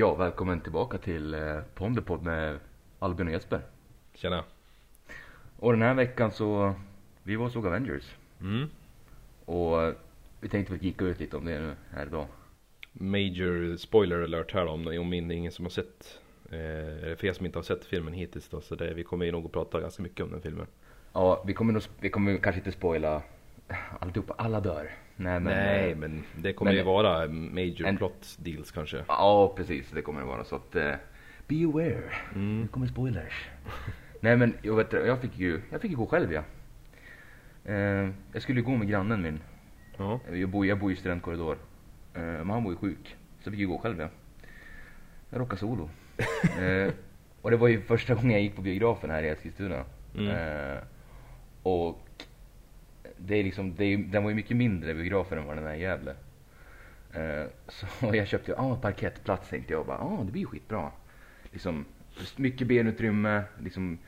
Ja, välkommen tillbaka till eh, Ponderpod med Albin och Jesper. Tjena. Och den här veckan så, vi var och såg Avengers. Mm. Och eh, vi tänkte väl kika ut lite om det nu här idag. Major spoiler alert här om, om ingen som har sett, eh, för er som inte har sett filmen hittills då, så det, vi kommer ju nog att prata ganska mycket om den filmen. Ja, vi kommer, nog, vi kommer kanske inte spoila alltihopa, alla dör. Nej men, Nej, eh, men det kommer men- ju vara major En- plot deals kanske. Ja, precis. Det kommer det vara. Så att, eh, be aware. Mm. Nu kommer spoilers. Nej men, jag, vet, jag fick ju, jag fick ju gå själv ja. Eh, jag skulle ju gå med grannen min. Ja. Jag bor, jag bor i studentkorridor. Eh, men han bor ju sjuk. Så jag fick ju gå själv ja. Jag rockade solo. eh, och det var ju första gången jag gick på biografen här i Eskilstuna. Mm. Och det är liksom, det är, den var ju mycket mindre biografen än vad den är i Gävle. Eh, så jag köpte ju, ah parkettplats tänkte jag och bara, ah det blir ju skitbra. Liksom, mycket benutrymme, liksom,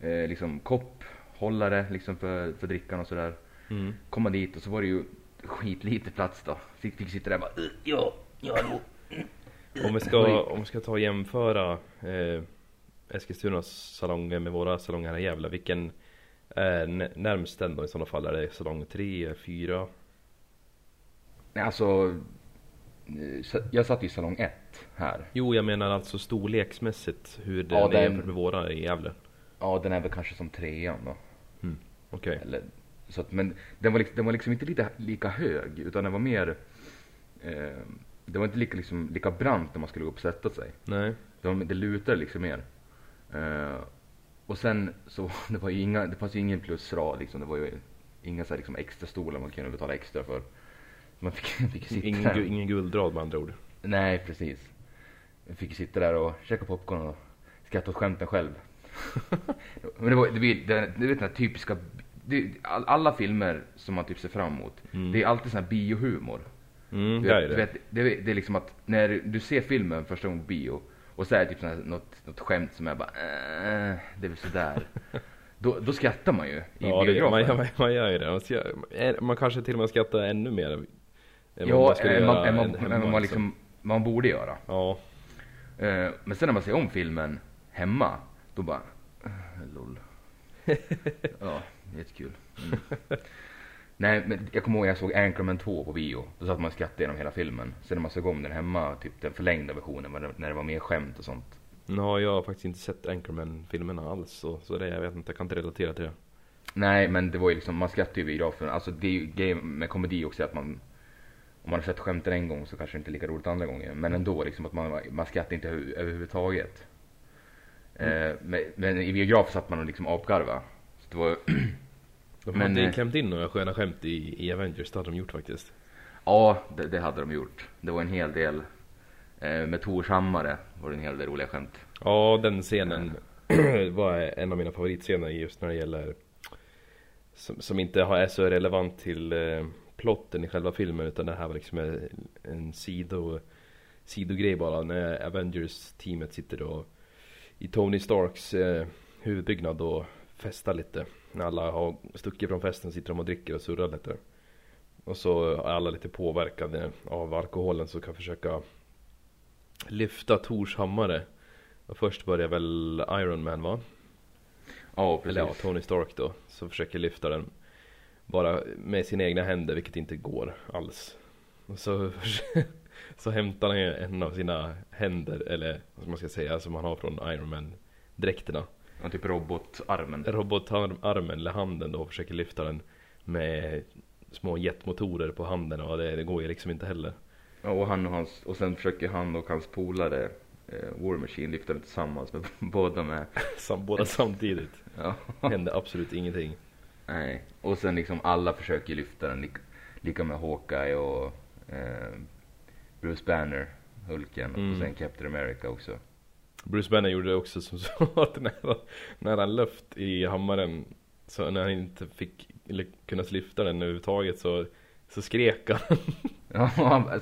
eh, liksom kopphållare liksom för, för drickan och sådär Mm. komma dit och så var det ju skitlite plats då. Fick, fick sitta där och bara, "Uh, ja, ja, då." Om vi ska, om vi ska ta och jämföra eh, Eskilstunas salonger med våra salonger här i Gävle, vilken är n- närmst den då i sådana fall? Är det salong 3, 4? Nej, alltså, eh, jag satt i salong 1 här. Jo, jag menar alltså storleksmässigt hur den Ja, är den- jämfört med våra i Gävle. Ja, den är väl kanske som trean då. Okej. Eller, så att, men den var, liksom, den var liksom inte lika, lika hög, utan den var mer, eh, det var inte lika, liksom, lika brant när man skulle gå upp och sätta sig. Nej. Det, var, det lutade liksom mer. Eh, och sen så, det var ju inga, det fanns ju ingen plusrad liksom. Det var ju inga så här, liksom, extra stolar man kunde betala extra för. Man fick, fick sitta Ingen, där. ingen guldrad med andra ord. Nej, precis. Jag fick sitta där och käka popcorn och skratta åt skämten själv. Men det var, det, blir- det, det vet den här typiska, det, all, alla filmer som man typ ser fram emot, Mm. det är alltid sån här biohumor. Mm, Du det är det. du vet, det, det är liksom att när du ser filmen första gången på bio och så är det typ sån här, något, något skämt som är bara äh, det är väl sådär. då, då skrattar man ju i Ja, biografen. man, man, man gör ju det. Man, ska, man kanske till och med skrattar ännu mer. än ja, man skulle man, göra man, hemma, man, liksom, man borde göra. Ja, Eh, men sen när man ser om filmen hemma, då bara, äh, lol. ja, jättekul. Mm. Nej, men jag kommer ihåg jag såg Anchorman 2 på bio. Då satt man och skrattade genom hela filmen. Sen när man såg om den hemma, typ den förlängda versionen, när det- var mer skämt och sånt. har jag faktiskt inte sett Anchorman-filmerna alls. Så, så det, jag vet inte, jag kan inte relatera till det. Nej, men det var ju liksom, man skrattar ju i biografen. Alltså det är ju grejen med komedi också att man, om man har sett skämten en gång så kanske det inte är lika roligt andra gången. Men ändå liksom att man, man skrattar inte över- överhuvudtaget. Eh, men, men i biograf satt man och liksom apgarva. Så det var, De Men, hade eh, klämt in några sköna skämt i, i Avengers, det hade de gjort faktiskt. ja, det, det hade de gjort. Det var en hel del, eh, med Tors hammare var det en hel del roliga skämt. Ja, den scenen var en av mina favoritscener just när det gäller som, som inte är så relevant till eh, plotten i själva filmen utan det här var liksom en, en sido, sidogrej bara när Avengers-teamet sitter då i Tony Starks eh, huvudbyggnad och festar lite. När alla har stuckit från festen sitter de och dricker och surrar lite. Och så är alla lite påverkade av alkoholen så kan försöka lyfta Tors hammare. Och först börjar väl Iron Man va? Ja, precis. Eller ja, Tony Stark då. Som försöker lyfta den. Bara med sina egna händer, vilket inte går alls. Och så, så hämtar han en av sina händer, eller vad man ska säga, som han har från Iron Man dräkterna. Ja, typ robotarmen. Robotarmen eller handen då och försöker lyfta den med små jetmotorer på handen och det, det går ju liksom inte heller. Ja, och, han och, hans, och sen försöker han och hans polare eh, War Machine lyfta den tillsammans med båda med. Sam, båda samtidigt. Ja. Hände absolut ingenting. Nej. Och sen liksom alla försöker lyfta den. Lika, lika med Hawkeye och eh, Bruce Banner, Hulken Mm. och sen Captain America också. Bruce Banner gjorde det också som så att när, han- när han löft i hammaren så när han inte fick eller kunna lyfta den överhuvudtaget så, så skrek han. Ja,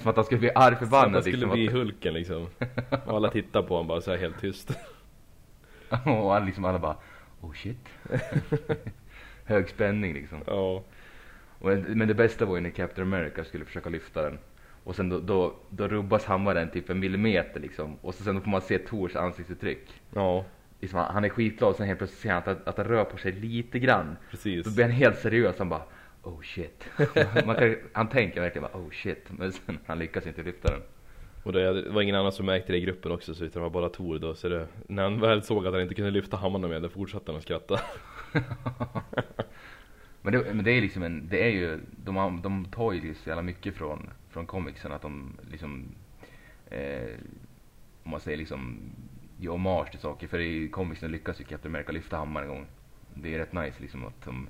som att han skulle bli arg Så att förbannad. han skulle liksom, bli att- Hulken liksom. Och alla tittar på honom bara så här helt tyst. och han liksom alla bara, oh shit. Hög spänning liksom. Ja. Och, men det bästa var ju när Captain America skulle försöka lyfta den. Och sen då, då, då rubbas hammaren typ en millimeter liksom. Och så sen får man se Tors ansiktsuttryck. Ja, Liksom, han han är skitglad och sen helt plötsligt ser han att, att han rör på sig lite grann. precis. Då blir han helt seriös. Han bara oh shit. Man kan, han tänker verkligen bara oh shit. Men sen han lyckas inte lyfta den. Och det var ingen annan som märkte det i gruppen också så det var bara Tor då. Så det, när han väl såg att han inte kunde lyfta hammaren med, då fortsatte han att skratta. Men det, men det är liksom en, det är ju, de, de tar ju så jävla mycket från, från comicsen att de liksom, eh, om man säger liksom, ger hommage till saker. För i comicsen lyckas ju Captain America lyfta hammaren en gång. Det är rätt nice liksom att de,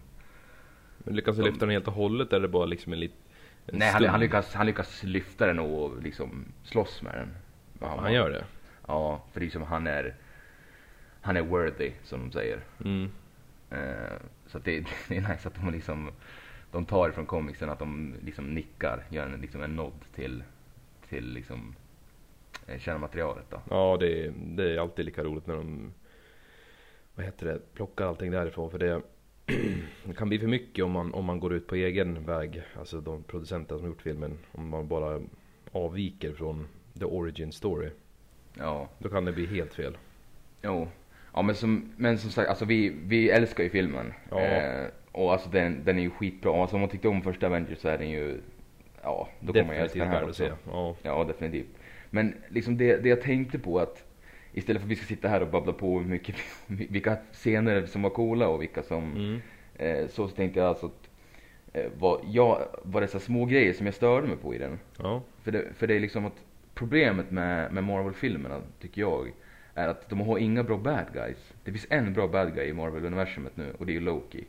Men lyckas han De- lyfta den helt och hållet eller är det bara liksom en liten en nej han, han, lyckas, han lyckas lyfta den och liksom slåss med den. hammaren. Han gör det? Ja, för liksom han är, han är worthy som de säger. Mm. Eh, så det, det är nice att de liksom de tar från comicsen att de liksom nickar, gör en, liksom en nod till, till liksom eh, källmaterialet då. Ja, det är, det är alltid lika roligt när de vad heter det, plockar allting därifrån för det det kan bli för mycket om man, om man går ut på egen väg, alltså de producenter som gjort filmen. Om man bara avviker från the origin story. Ja, Då kan det bli helt fel. jo. Ja men som, men som sagt, alltså vi, vi älskar ju filmen. Ja. Eh, och alltså den, den är ju skitbra. Alltså om man tyckte om första Avengers så är den ju, ja, då kommer man ju älska den här också. Ja. Ja, definitivt. Men liksom det, det jag tänkte på att istället för att vi ska sitta här och babbla på hur mycket, vilka scener som var coola och vilka som Mm. eh, så, så tänkte jag alltså att eh, vad, jag, så här små grejer som jag störde mig på i den. Ja. För det, för det är liksom att problemet med, med Marvel-filmerna tycker jag är att de har inga bra bad guys. Det finns en bra bad guy i Marvel-universumet nu och det är Loki.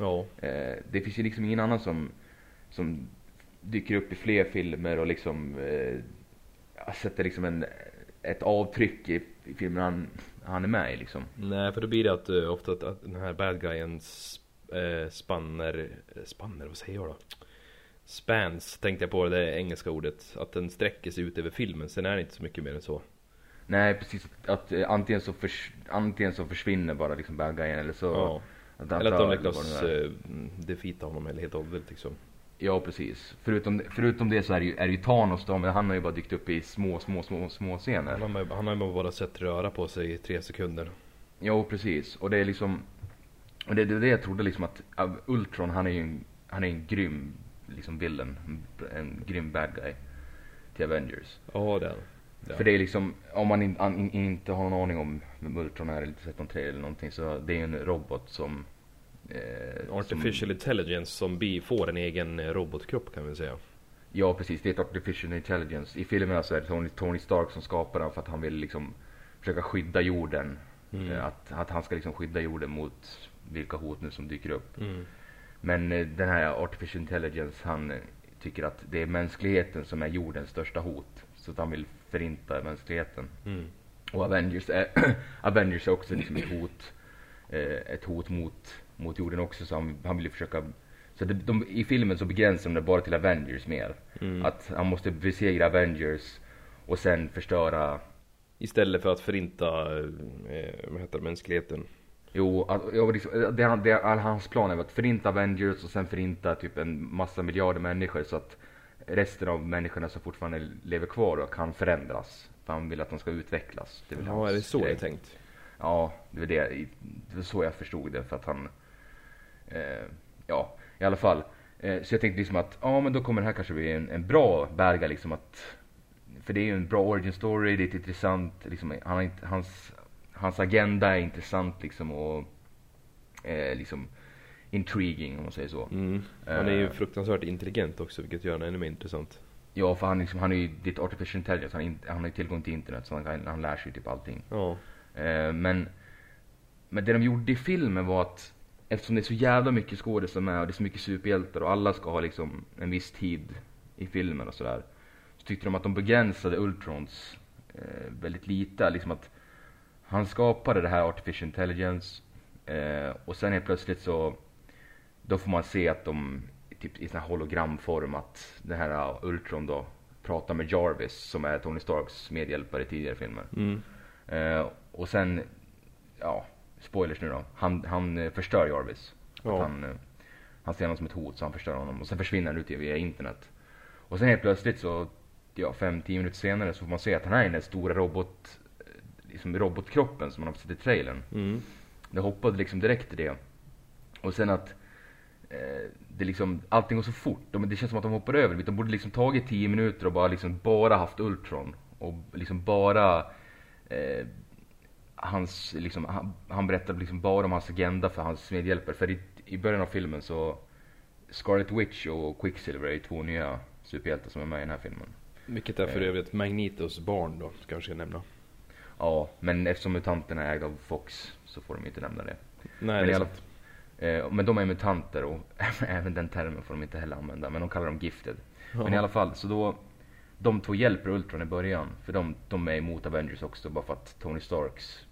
Ja. Eh, det finns ju liksom ingen annan som, som dyker upp i fler filmer och liksom eh, sätter liksom en, ett avtryck i, i filmen han, han är med i liksom. Nej, för då blir det att uh, ofta att, att den här bad guyen eh, spanner, eh, spanner, vad säger jag då? Spans tänkte jag på det engelska ordet. Att den sträcker sig ut över filmen, sen är det inte så mycket mer än så. Nej precis, att, att eh, antingen, så förs, antingen så försvinner bara liksom bad guyen eller så Ja. Eller att de lyckas det uh, defeata honom eller helt och hållet liksom. Ja precis. Förutom, förutom det så är det ju, är det ju Thanos då, men han har ju bara dykt upp i små, små, små, små scener. Han har, han har ju bara sett röra på sig i tre sekunder. Jo precis, och det är liksom och det, det är det jag trodde liksom att Ultron han är ju en, han är en grym liksom villain, en, grym bad guy till Avengers. Ja, det han. Ja. För det är liksom, om man in, an, in, inte har någon aning om vem Ultron är eller inte sett någon trailer eller någonting så det är ju en robot som eh, Artificial intelligence som bi får en egen eh, robotkropp kan vi säga. Ja precis, det är ett artificial intelligence. I filmerna så är det Tony, Tony Stark som skapar den för att han vill liksom försöka skydda jorden. Mm. Eh, Att, att han ska liksom skydda jorden mot vilka hot nu som dyker upp. Mm. Men eh, den här artificial intelligence han tycker att det är mänskligheten som är jordens största hot. Så att han vill förinta mänskligheten. Mm. Och Avengers är, Avengers är också liksom ett hot. Ett hot mot, mot jorden också så han, han vill ju försöka så det, de, i filmen så begränsar de det bara till Avengers mer. Mm. Att han måste besegra Avengers och sen förstöra Istället för att förinta eh, vad heter det, mänskligheten. Jo, att, ja, liksom, det, det, all hans plan är att förinta Avengers och sen förinta typ en massa miljarder människor så att resten av människorna som fortfarande lever kvar då kan förändras. För han vill att de ska utvecklas. Det är Ja, är det så det grej. är tänkt? Ja, det var, det, det var så jag förstod det för att han, eh, ja i alla fall. Eh, så jag tänkte liksom att, ja men då kommer det här kanske bli en, en bra bärga liksom att, för det är ju en bra origin story, det är ett intressant, liksom, han hans, hans agenda är intressant liksom och eh, liksom intriguing om man säger så. Mm. Han är ju Eh. fruktansvärt intelligent också vilket gör honom ännu mer intressant. Ja för han, liksom, han är ju ditt artificial intelligence, han, han har ju tillgång till internet så han, kan, han lär sig typ allting. Ja. Eh, men, men det de gjorde i filmen var att eftersom det är så jävla mycket skådespelare med och det är så mycket superhjältar och alla ska ha liksom en viss tid i filmen och sådär. Så tyckte de att de begränsade Ultrons eh, väldigt lite. Liksom att han skapade det här artificial intelligence eh, och sen helt plötsligt så då får man se att de typ i sån här hologramform att det här Ultron då pratar med Jarvis som är Tony Starks medhjälpare i tidigare filmer. Mm. Eh, och sen, ja, spoilers nu då. Han, han eh, förstör Jarvis. Ja. Han, eh, han ser honom som ett hot så han förstör honom. Och sen försvinner han ut via internet. Och sen helt plötsligt så ja, fem, tio minuter senare så får man se att han är i den där stora robot, liksom robotkroppen som man har sett i trailern. Mm. Det hoppade liksom direkt till det. Och sen att eh, det liksom, allting går så fort. De, det känns som att de hoppar över. De borde liksom tagit 10 minuter och bara liksom bara haft Ultron. Och liksom bara eh, hans, liksom, han, han berättar liksom bara om hans agenda för hans medhjälpare. För i, i början av filmen så Scarlet Witch och Quicksilver är ju två nya superhjältar som är med i den här filmen. Vilket är för Eh. övrigt Magnetos barn då, kanske jag nämna. Ja, men eftersom mutanterna är ägda av Fox så får de inte nämna det. Nej, Men det är alla- sant. Eh, men de är mutanter och även den termen får de inte heller använda. Men de kallar dem gifted. Men i Ja. alla fall, så då de två hjälper Ultron i början. För de, de är emot Avengers också bara för att Tony Starks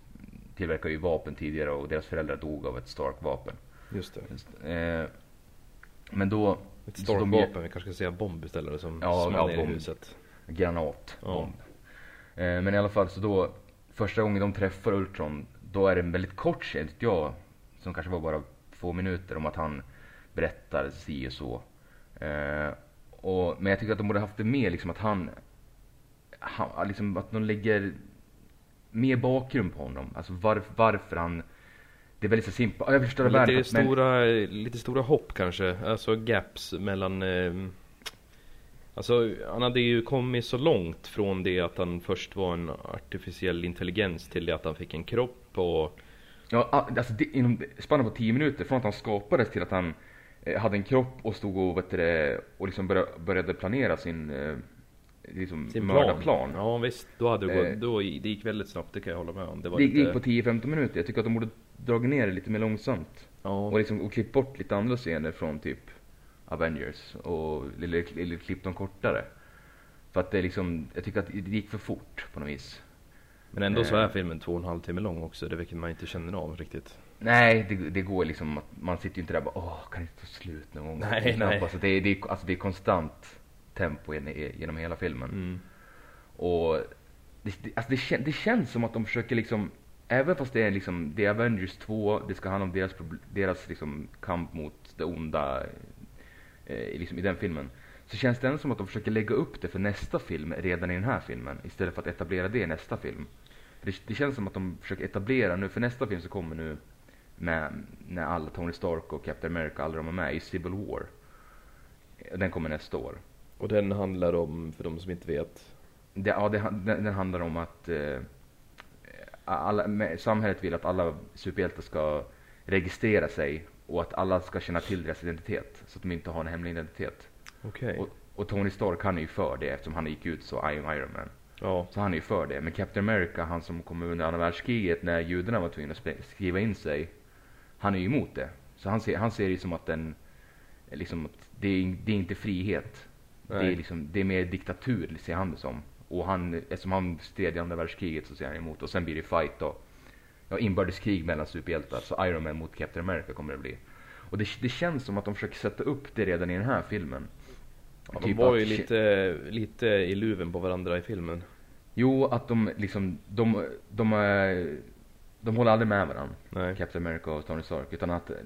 tillverkar ju vapen tidigare och deras föräldrar dog av ett Stark-vapen. Just det. Eh, men då, Ett de Stark-vapen, vi kanske ska säga bomb istället som Ja, small ja, ner i huset. granat, Ja. bomb. Eh, men i alla fall så då, första gången de träffar Ultron, då är det en väldigt kort scen, tyckte jag, som kanske var bara två minuter om att han berättar si och så. Eh, och, men jag tycker att de borde haft det med liksom att han, han liksom att de lägger mer bakgrund på honom. Alltså varf, varför han, det är väldigt så simpelt. Ja, Jag förstår Lite världen, men- stora, lite stora hopp kanske, alltså gaps mellan eh, Alltså han hade ju kommit så långt från det att han först var en artificiell intelligens till det att han fick en kropp och Ja, alltså det, inom spannet på 10 minuter, från att han skapades till att han eh, hade en kropp och stod och, vet det, och liksom började, började planera sin, eh, liksom, sin mördarplan. Ja visst, då hade det gått, Eh. då, det gick väldigt snabbt, det kan jag hålla med om. Det var Det gick lite, på 10-15 minuter. Jag tycker att de borde dragit ner det lite mer långsamt. ja, Och, liksom, och klippt bort lite andra scener från typ Avengers. Och, eller, eller klippt dem kortare. För att det liksom, jag tycker att det gick för fort på något vis. Men ändå så eh. är filmen två och en halv timme lång också, det vilket man inte känner av riktigt. Nej, det, det går liksom att man sitter ju inte där och bara åh, kan det inte ta slut någon gång? Nej, nej. Alltså, det, det, alltså, det är konstant tempo gen- genom hela filmen. Mm. Och det, det, alltså det, kän, det känns som att de försöker liksom, även fast det är liksom, det är Avengers 2, det ska handla om deras, deras liksom kamp mot det onda eh, liksom i den filmen. Så känns det ändå som att de försöker lägga upp det för nästa film redan i den här filmen. Istället för att etablera det i nästa film. Det, det känns som att de försöker etablera nu, för nästa film så kommer nu med, när alla Tony Stark och Captain America, alla de är med i Civil War. Den kommer nästa år. Och den handlar om, för de som inte vet, Det, ja, det, den, den handlar om att eh, alla, samhället vill att alla superhjältar ska registrera sig och att alla ska känna till deras identitet. Så att de inte har en hemlig identitet. okej. Och, och Tony Stark han är ju för det eftersom han gick ut så I am Iron Man. Ja, Så han är ju för det. Men Captain America, han som kom under andra världskriget när judarna var tvungna att skriva in sig. Han är ju emot det. Så han ser, han ser det som att den, liksom, att det, är, det är inte frihet. Det är, Nej. liksom, det är mer diktatur, ser han det som. Och han, eftersom han stred i andra världskriget så ser han emot. Och sen blir det fight då. Ja, inbördeskrig mellan superhjältar. Så Iron Man mot Captain America kommer det bli. Och det, det känns som att de försöker sätta upp det redan i den här filmen. ja de Typ var att- ju lite, lite i luven på varandra i filmen. Jo, att de liksom, de, de, är, de håller aldrig med varandra. Nej. Captain America och Tony Stark. Utan att eh,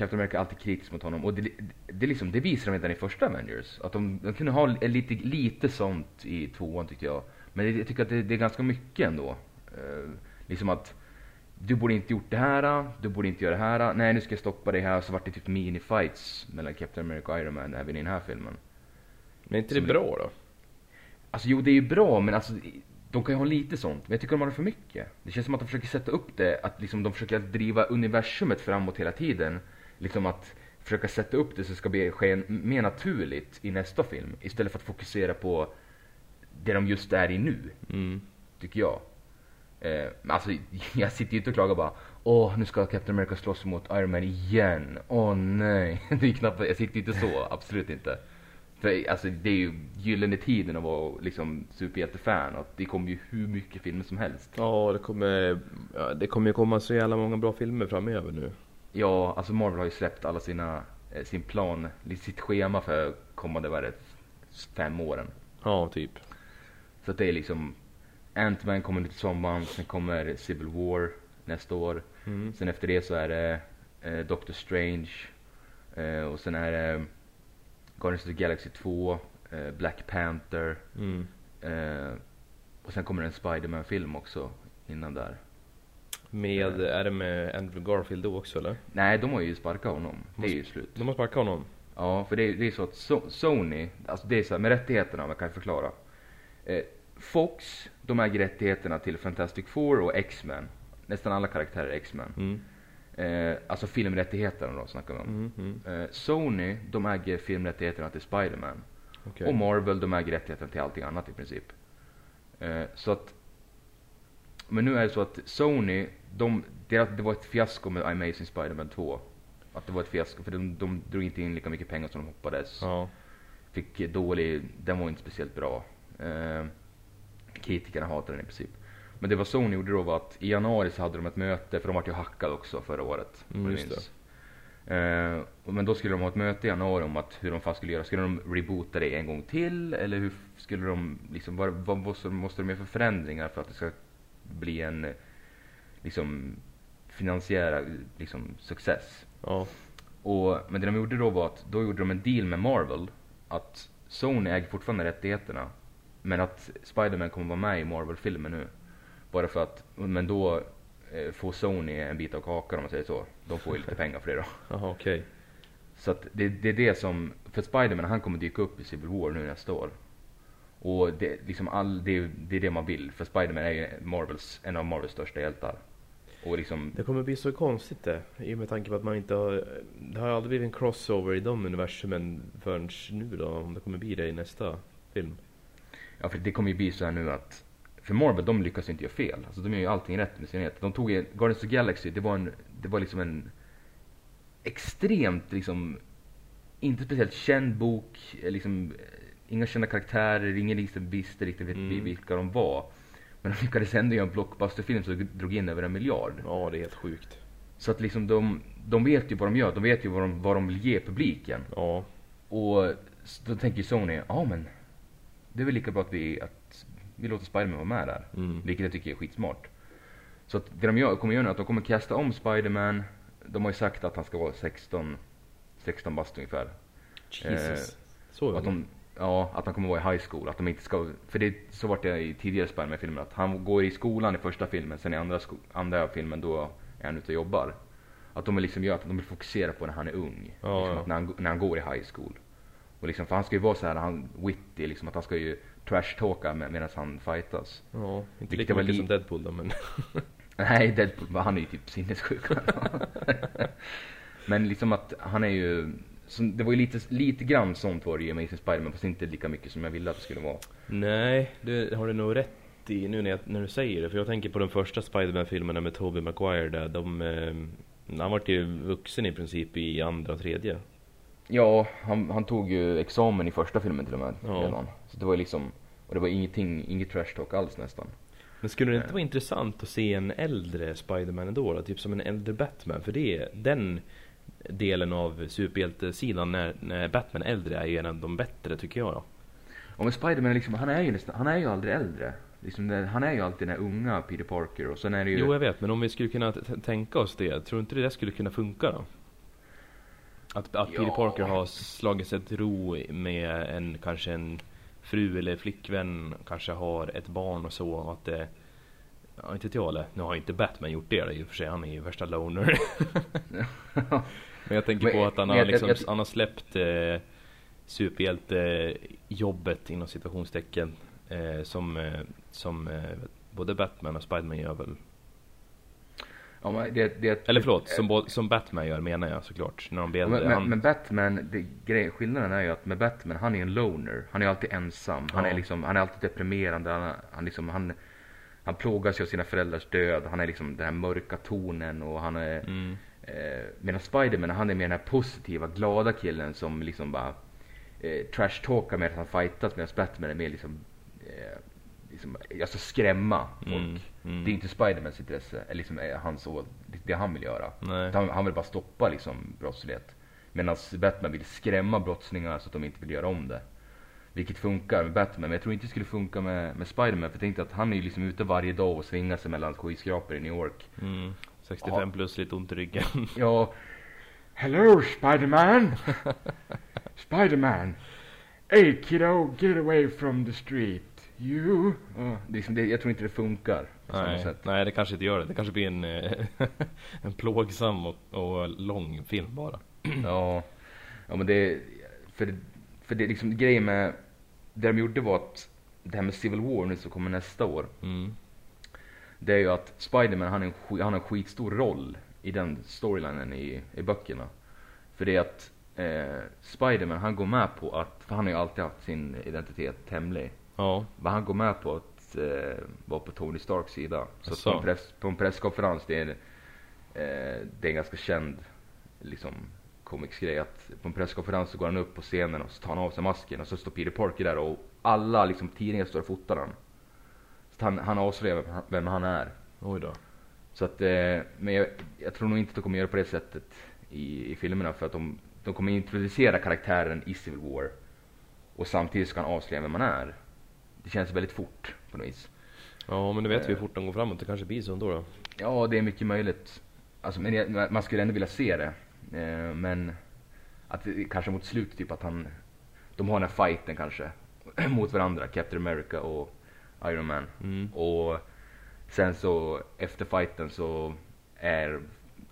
Captain America är alltid kritisk mot honom. Och det, det, liksom, det visar de redan i första Avengers. Att de, de kunde ha lite, lite sånt i tvåan tyckte jag. Men det, jag tycker att det, det är ganska mycket ändå. Uh, liksom att du borde inte gjort det här, du borde inte göra det här. Nej, nu ska jag stoppa det här. Så vart det typ mini-fights mellan Captain America och Iron Man även i den här filmen. Men är inte det Som- bra då? Alltså jo, det är ju bra, men alltså de kan ju ha lite sånt. Men jag tycker de har det för mycket. Det känns som att de försöker sätta upp det, att liksom de försöker driva universumet framåt hela tiden. Liksom att försöka sätta upp det så det ska bli, ske mer naturligt i nästa film. Istället för att fokusera på det de just är i nu, Mm. tycker jag. Eh, alltså, jag sitter ju inte och klagar bara Åh, nu ska Captain America slåss mot Iron Man igen. Åh nej. Det är knappt, jag sitter inte så, absolut inte. För alltså, det är ju gyllene tiden att vara liksom superhjältefan. Och det kommer ju hur mycket filmer som helst. Ja, det kommer, ja, det kommer ju komma så jävla många bra filmer framöver nu. Ja, alltså Marvel har ju släppt alla sina, eh, sin plan, sitt schema för kommande, vad det, fem åren. Ja, typ. Så att det är liksom Ant-Man kommer nu till sommaren, sen kommer Civil War nästa år. Mm. Sen efter det så är det eh, Doctor Strange. Eh, och sen är det Guardians of the Galaxy 2. eh, Black Panther. Mm. Eh, och sen kommer en Spiderman-film också innan där. Med, Eh. är det med Andrew Garfield då också eller? Nej, de har ju sparkat honom. Det är ju slut. De har sparkat honom. Ja, för det är, det är så att so Sony, alltså det är så här, med rättigheterna, man kan jag förklara. Eh, Fox, de äger rättigheterna till Fantastic Four och X-Men. Nästan alla karaktärer är X-Men. Mm. Eh, alltså filmrättigheterna då snackar vi om. Mm, mm. Eh, Sony, de äger filmrättigheterna till Spider-Man. Okej. Och Marvel, de äger rättigheterna till allting annat i princip. Eh, så att... Men nu är det så att Sony, de, det, det var ett fiasko med Amazing Spider-Man 2. Att det var ett fiasko, för de, de drog inte in lika mycket pengar som de hoppades. Ja. Fick dålig, den var inte speciellt bra. Eh, kritikerna hatade den i princip. Men det vad Sony gjorde då var att i januari så hade de ett möte, för de vart ju hackade också förra året. Mm. Eh, men då skulle de ha ett möte i januari om att hur de fan skulle göra. Skulle de reboota det en gång till? Eller hur skulle de, liksom, vad, vad måste, måste de göra för förändringar för att det ska bli en, liksom, finansiär, liksom, success? Ja. Och, men det de gjorde då var att, då gjorde de en deal med Marvel. Att Sony äger fortfarande rättigheterna. Men att Spider-Man kommer vara med i Marvel-filmen nu. Bara för att, men då eh, får Sony en bit av kakan om man säger så. De får ju lite pengar för det då. Jaha okej. Så att det, det är det som, för Spider-Man han kommer dyka upp i Civil War nu nästa år. Och det, liksom all, det, det är det man vill, för Spider-Man är ju Marvels, en av Marvels största hjältar. Och liksom, Det kommer bli så konstigt det. I och med tanke på att man inte har... Det har aldrig blivit en crossover i de universumen förrän nu då. Om det kommer bli det i nästa film. ja för det kommer ju bli så här nu att, för Marvel de lyckas ju inte göra fel. Alltså de gör ju allting rätt med sin. De tog ju, Guardians of the Galaxy, det var en, det var liksom en extremt liksom, inte speciellt känd bok, liksom, inga kända karaktärer, ingen liksom visste riktigt mm. vilka de var. Men de lyckades ändå göra en blockbusterfilm som drog in över en miljard. Ja det är helt sjukt. Så att liksom de, de vet ju vad de gör, de vet ju vad de, vad de vill ge publiken. Ja. Och då tänker ju Sony, ja men det är väl lika bra att vi, att vi låter Spiderman vara med där. Mm. Vilket jag tycker är skitsmart. Så att det de gör, kommer göra är att de kommer kasta om Spiderman. De har ju sagt att han ska vara 16, 16 bast ungefär. Jesus. så Eh, Att de, ja, att han kommer vara i high school. Att de inte ska, för det, så vart det i tidigare Spiderman-filmer. Att han går i skolan i första filmen, sen i andra, sko, andra filmen då är han ute och jobbar. Att de vill liksom göra att de vill fokusera på när han är ung. Ja, liksom ja. att när, han, när han går i high school. Och liksom, för han ska ju vara så här, han witty liksom, att han ska ju trash-talka med, medan han fightas. Ja, inte lika mycket li- som Deadpool då men. Nej, Deadpool, han är ju typ sinnessjuk. Men liksom att han är ju, som, det var ju lite, lite grann sånt var det i Amazing Spiderman, fast inte lika mycket som jag ville att det skulle vara. Nej, det har du nog rätt i nu när, jag, när du säger det. För jag tänker på de första Spiderman-filmerna med Tobey Maguire där. De, eh, han vart ju vuxen i princip i andra och tredje. Ja, han, han tog ju examen i första filmen till och med Ja. redan. Så det var ju liksom, och det var ingenting, inget trash talk alls nästan. Men skulle det inte vara intressant att se en äldre Spiderman ändå då? Typ som en äldre Batman? För det, den delen av superhjältesidan när, när Batman är äldre är ju en av de bättre tycker jag då. Och men Spiderman liksom, han är ju nästan, han är ju aldrig äldre. Liksom han är ju alltid den här unga Peter Parker och sen är det ju... Jo jag vet, men om vi skulle kunna tänka oss det, tror inte det skulle kunna funka då? Att, att Peter Ja. Parker har slagit sig till ro med en, kanske en fru eller flickvän, kanske har ett barn och så, och att det Ja, inte vet jag eller, nu har inte Batman gjort det i och för sig, han är ju värsta loner Men jag tänker på att han har liksom, han har släppt eh, superhjältejobbet inom citationstecken eh, som, eh, som eh, både Batman och Spiderman gör väl ja, men det, det, Eller förlåt, som, bo- som Batman gör menar jag såklart. När de äldre. men, han, men Batman, det, grej, skillnaden är ju att med Batman, han är en loner. Han är alltid ensam. Han Ja. är liksom, han är alltid deprimerande. Han, han liksom, han, han plågas ju av sina föräldrars död. Han är liksom den här mörka tonen och han är mm, Eh, medan Spiderman, han är mer den här positiva, glada killen som liksom bara eh, trash-talkar med att han fightas medan Batman är mer liksom, eh, liksom alltså skrämma folk. Mm, mm. Det är inte Spidermans intresse, eller liksom är hans det han vill göra. Han, han vill bara stoppa liksom brottslighet. Medan Batman vill skrämma brottslingar så att de inte vill göra om det. Vilket funkar med Batman, men jag tror inte det skulle funka med, med Spiderman. För jag tänkte att han är ju liksom ute varje dag och svingar sig mellan skyskrapor i New York. mm, 65 Ja. plus lite ont i ryggen. Ja. Hello Spiderman! Spiderman! Hey kiddo, get away from the street. You. Är liksom det, jag tror inte det funkar Nej, nej, det kanske inte gör det. Det kanske blir en, eh, en plågsam och, och lång film bara. Ja, ja men det, för, för det liksom grejen med, det de gjorde var att det här med Civil War nu som kommer nästa år. Mm. Det är ju att Spiderman han, är en, sk- han har en skitstor roll i den storylinen i, i böckerna. För det är att eh, Spiderman han går med på att, för han har ju alltid haft sin identitet hemlig. Ja, Men han går med på att eh, vara på Tony Starks sida. Så Asså. på en, press, på en presskonferens, det är, eh, det är en ganska känd liksom, comicsgrej att på en presskonferens så går han upp på scenen och så tar han av sig masken och så står Peter Parker där och alla liksom, tidningar står och fotar han. Så han, han avslöjar vem, han- vem han är. oj då. Så att, eh, men jag, jag tror nog inte att de kommer göra på det sättet i, i filmerna för att de, de kommer introducera karaktären i Civil War och samtidigt ska han avslöja vem man är. Det känns väldigt fort på något vis. Ja, men du vet vi hur Eh. fort de går framåt. Det kanske blir så ändå då. Ja, det är mycket möjligt. Alltså, men jag, man skulle ändå vilja se det. Eh, men att det, kanske mot slutet, typ att han, de har den här fighten kanske mot varandra, Captain America och Iron Man. Mm. Och sen så efter fighten så är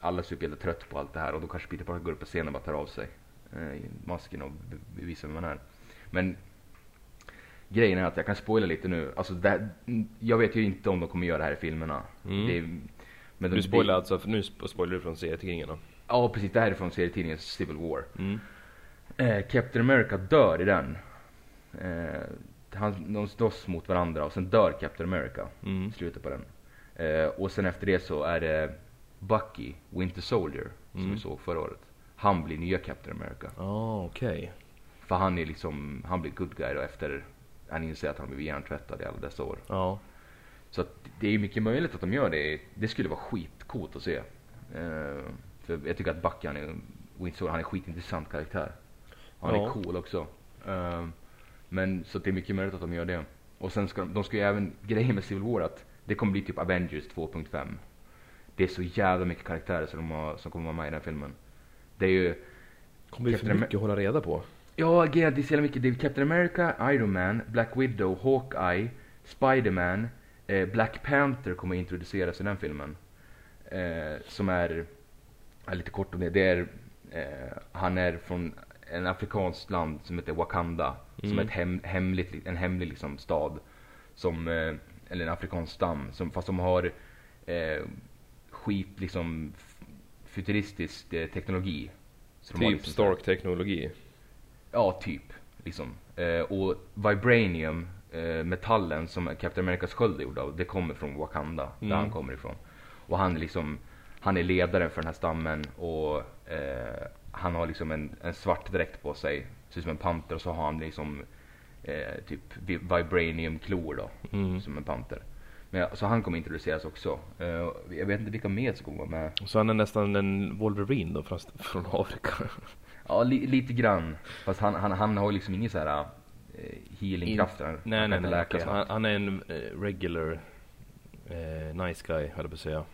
alla superhjältar trött på allt det här och då kanske Peter Parker går upp på scenen och bara tar av sig eh, masken och bevisar vem man är. Men grejen är att jag kan spoila lite nu. Alltså det, jag vet ju inte om de kommer göra det här i filmerna. Mm. Det, men de- Du spoilar alltså, för nu sp- spoilar du från serietidningen då? Ja precis, det här är från serietidningen Civil War. Mm. Eh, Captain America dör i den. Eh, han, de slåss mot varandra och sen dör Captain America Mm. slutet på den. Eh, och sen efter det så är det Bucky, Winter Soldier, som Mm. vi såg förra året. Han blir nya Captain America. Ja, ah, okej. För han är liksom, han blir good guy då efter han inser att han blivit hjärntvättad i alla dessa år. Ja. Så att det är mycket möjligt att de gör det. Det skulle vara skitcoolt att se. Eh, för jag tycker att Bucky, han är, Winter Soldier, han är en skitintressant karaktär. Han Ja. är cool också. Eh, men så det är mycket möjligt att de gör det. Och sen ska de, de ska ju även, grejen med Civil War att det kommer bli typ Avengers 2.5. Det är så jävla mycket karaktärer som, de har, som kommer vara med i den filmen. Det är ju, Kommer bli för mycket att hålla reda på. ja det är så jävla mycket. Det är Captain America, Iron Man, Black Widow, Hawkeye, Spiderman, eh, Black Panther kommer introduceras i den filmen. Eh, som är, ja, lite kort om det, det är, eh, han är från en afrikanskt land som heter Wakanda. Som Mm. är ett hem, hemligt, en hemlig liksom stad. Som, eh, eller en afrikansk stam, som, fast de har eh, skit liksom futuristisk eh, teknologi. Typ liksom Stark-teknologi. Ja, typ. Liksom. Eh, och Vibranium, eh, metallen som Captain Americas sköld är gjord av, det kommer från Wakanda, Mm. där han kommer ifrån. Och han är liksom, han är ledaren för den här stammen och eh, han har liksom en, en svart dräkt på sig, ser ut som en panter och så har han liksom eh, typ vi- Vibranium-klor då, Mm. som en panter. Men, så han kommer introduceras också. Eh, jag vet inte vilka mer som kommer vara med. Så han är nästan en Wolverine då, fast från Afrika. Ja, li, lite grann. Fast han, han, han har ju liksom ingen så här eh, healingkraft. Han- nej, nej, nej. läka okej. snabbt. Han, han är en eh, regular eh, nice guy, höll jag på att säga.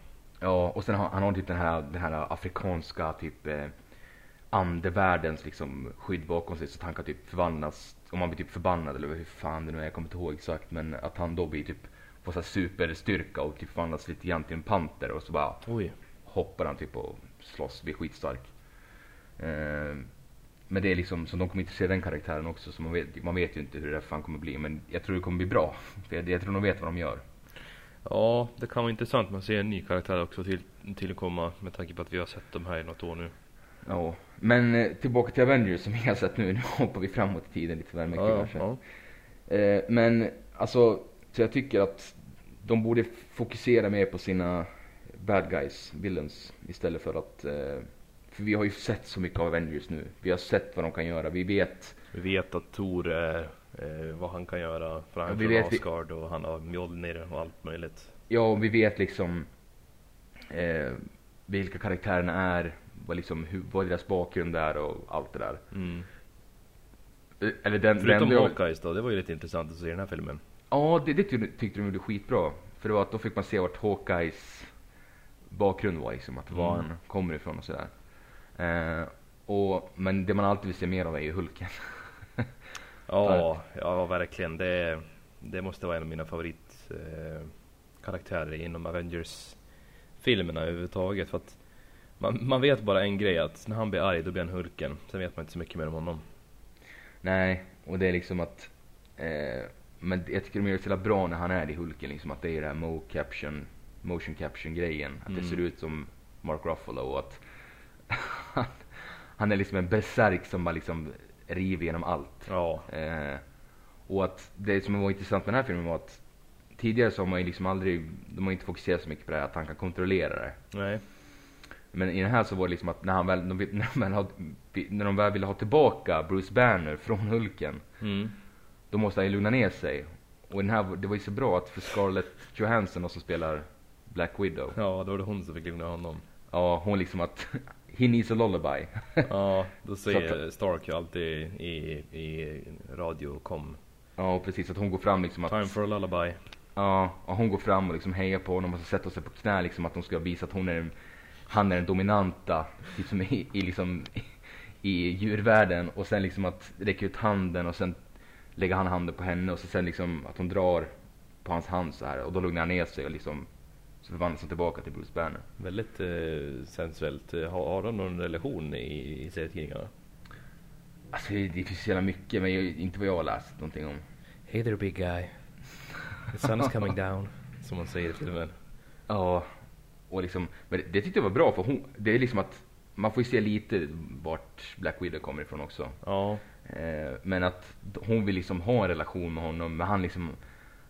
Ja, och sen har han har typ den här, den här afrikanska typ eh, andevärldens liksom skydd bakom sig så att han kan typ förvandlas, om han blir typ förbannad eller hur fan det nu är, jag kommer inte ihåg exakt men att han då blir typ, får så här superstyrka och typ förvandlas lite grann till en panter och så bara Oj. hoppar han typ och slåss, blir skitstark. Eh, men det är liksom, så de kommer inte se den karaktären också så man vet, man vet ju inte hur det där fan kommer bli men jag tror det kommer bli bra. För jag, jag tror de vet vad de gör. Ja, det kan vara intressant. Man ser en ny karaktär också till, tillkomma med tanke på att vi har sett dem här i något år nu. Ja, men eh, tillbaka till Avengers som vi har sett nu. Nu hoppar vi framåt i tiden lite väl mycket ja, kanske. ja. Eh, men alltså, så jag tycker att de borde fokusera mer på sina bad guys, villains, istället för att eh, för vi har ju sett så mycket av Avengers nu. Vi har sett vad de kan göra. Vi vet, Vi vet att Tor är eh, vad han kan göra. För han Ja, är vet vi- Asgard och han har Mjolnir och allt möjligt. ja vi vet liksom eh, vilka karaktärerna är, vad, liksom, hur, vad deras bakgrund är och allt det där. Mm. Eh, Eller den, Förutom den, Hawkeyes då, det var ju lite intressant att se i den här filmen. Ja, det, det tyckte, de gjorde skitbra. För det var att då fick man se vart Hawkeyes bakgrund var liksom, att var Mm. han kommer ifrån och sådär. Eh, och, men det man alltid vill se mer av är ju Hulken. Ja, ja verkligen. Det, det måste vara en av mina favoritkaraktärer eh, inom Avengers-filmerna överhuvudtaget. För att man, man vet bara en grej, att när han blir arg då blir han Hulken. Sen vet man inte så mycket mer om honom. Nej, och det är liksom att... Eh, men jag tycker de gör det så bra när han är i Hulken, liksom att det är det här mo caption, motion caption grejen. Att Mm. det ser ut som Mark Ruffalo och att han, han är liksom en berserk som bara liksom river genom allt. Ja, Eh, och att det som var intressant med den här filmen var att tidigare så har man ju liksom aldrig, de har inte fokuserat så mycket på det här att han kan kontrollera det. nej. Men i den här så var det liksom att när han väl, de, när, de väl ha, när de väl ville ha tillbaka Bruce Banner från Hulken, Mm. då måste han ju lugna ner sig. Och den här, det var ju så bra att för Scarlett Johansson som spelar Black Widow, Ja, då var det hon som fick lugna honom. ja hon liksom att he needs a lullaby. Ja, då säger Stark ju alltid i, i radio kom. ja precis, att hon går fram liksom att Time for a lullaby. Ja, och hon går fram och liksom hejar på honom och så sätter sig på knä liksom att hon ska visa att hon är han är den dominanta typ som i, i liksom i djurvärlden och sen liksom att räcka ut handen och sen lägger han handen på henne och så sen liksom att hon drar på hans hand så här och då lugnar han ner sig och liksom så förvandlas han tillbaka till Bruce Banner. Väldigt eh, sensuellt. Har, har de någon relation i, i serietidningarna? Alltså det, det finns så jävla mycket men jag, inte vad jag har läst någonting om. Hey there big guy. The sun is coming down. Som man säger i filmen. Ja, och liksom, men det, tyckte jag var bra för hon, det är liksom att man får ju se lite vart Black Widow kommer ifrån också. Ja, Eh, men att hon vill liksom ha en relation med honom, men han liksom,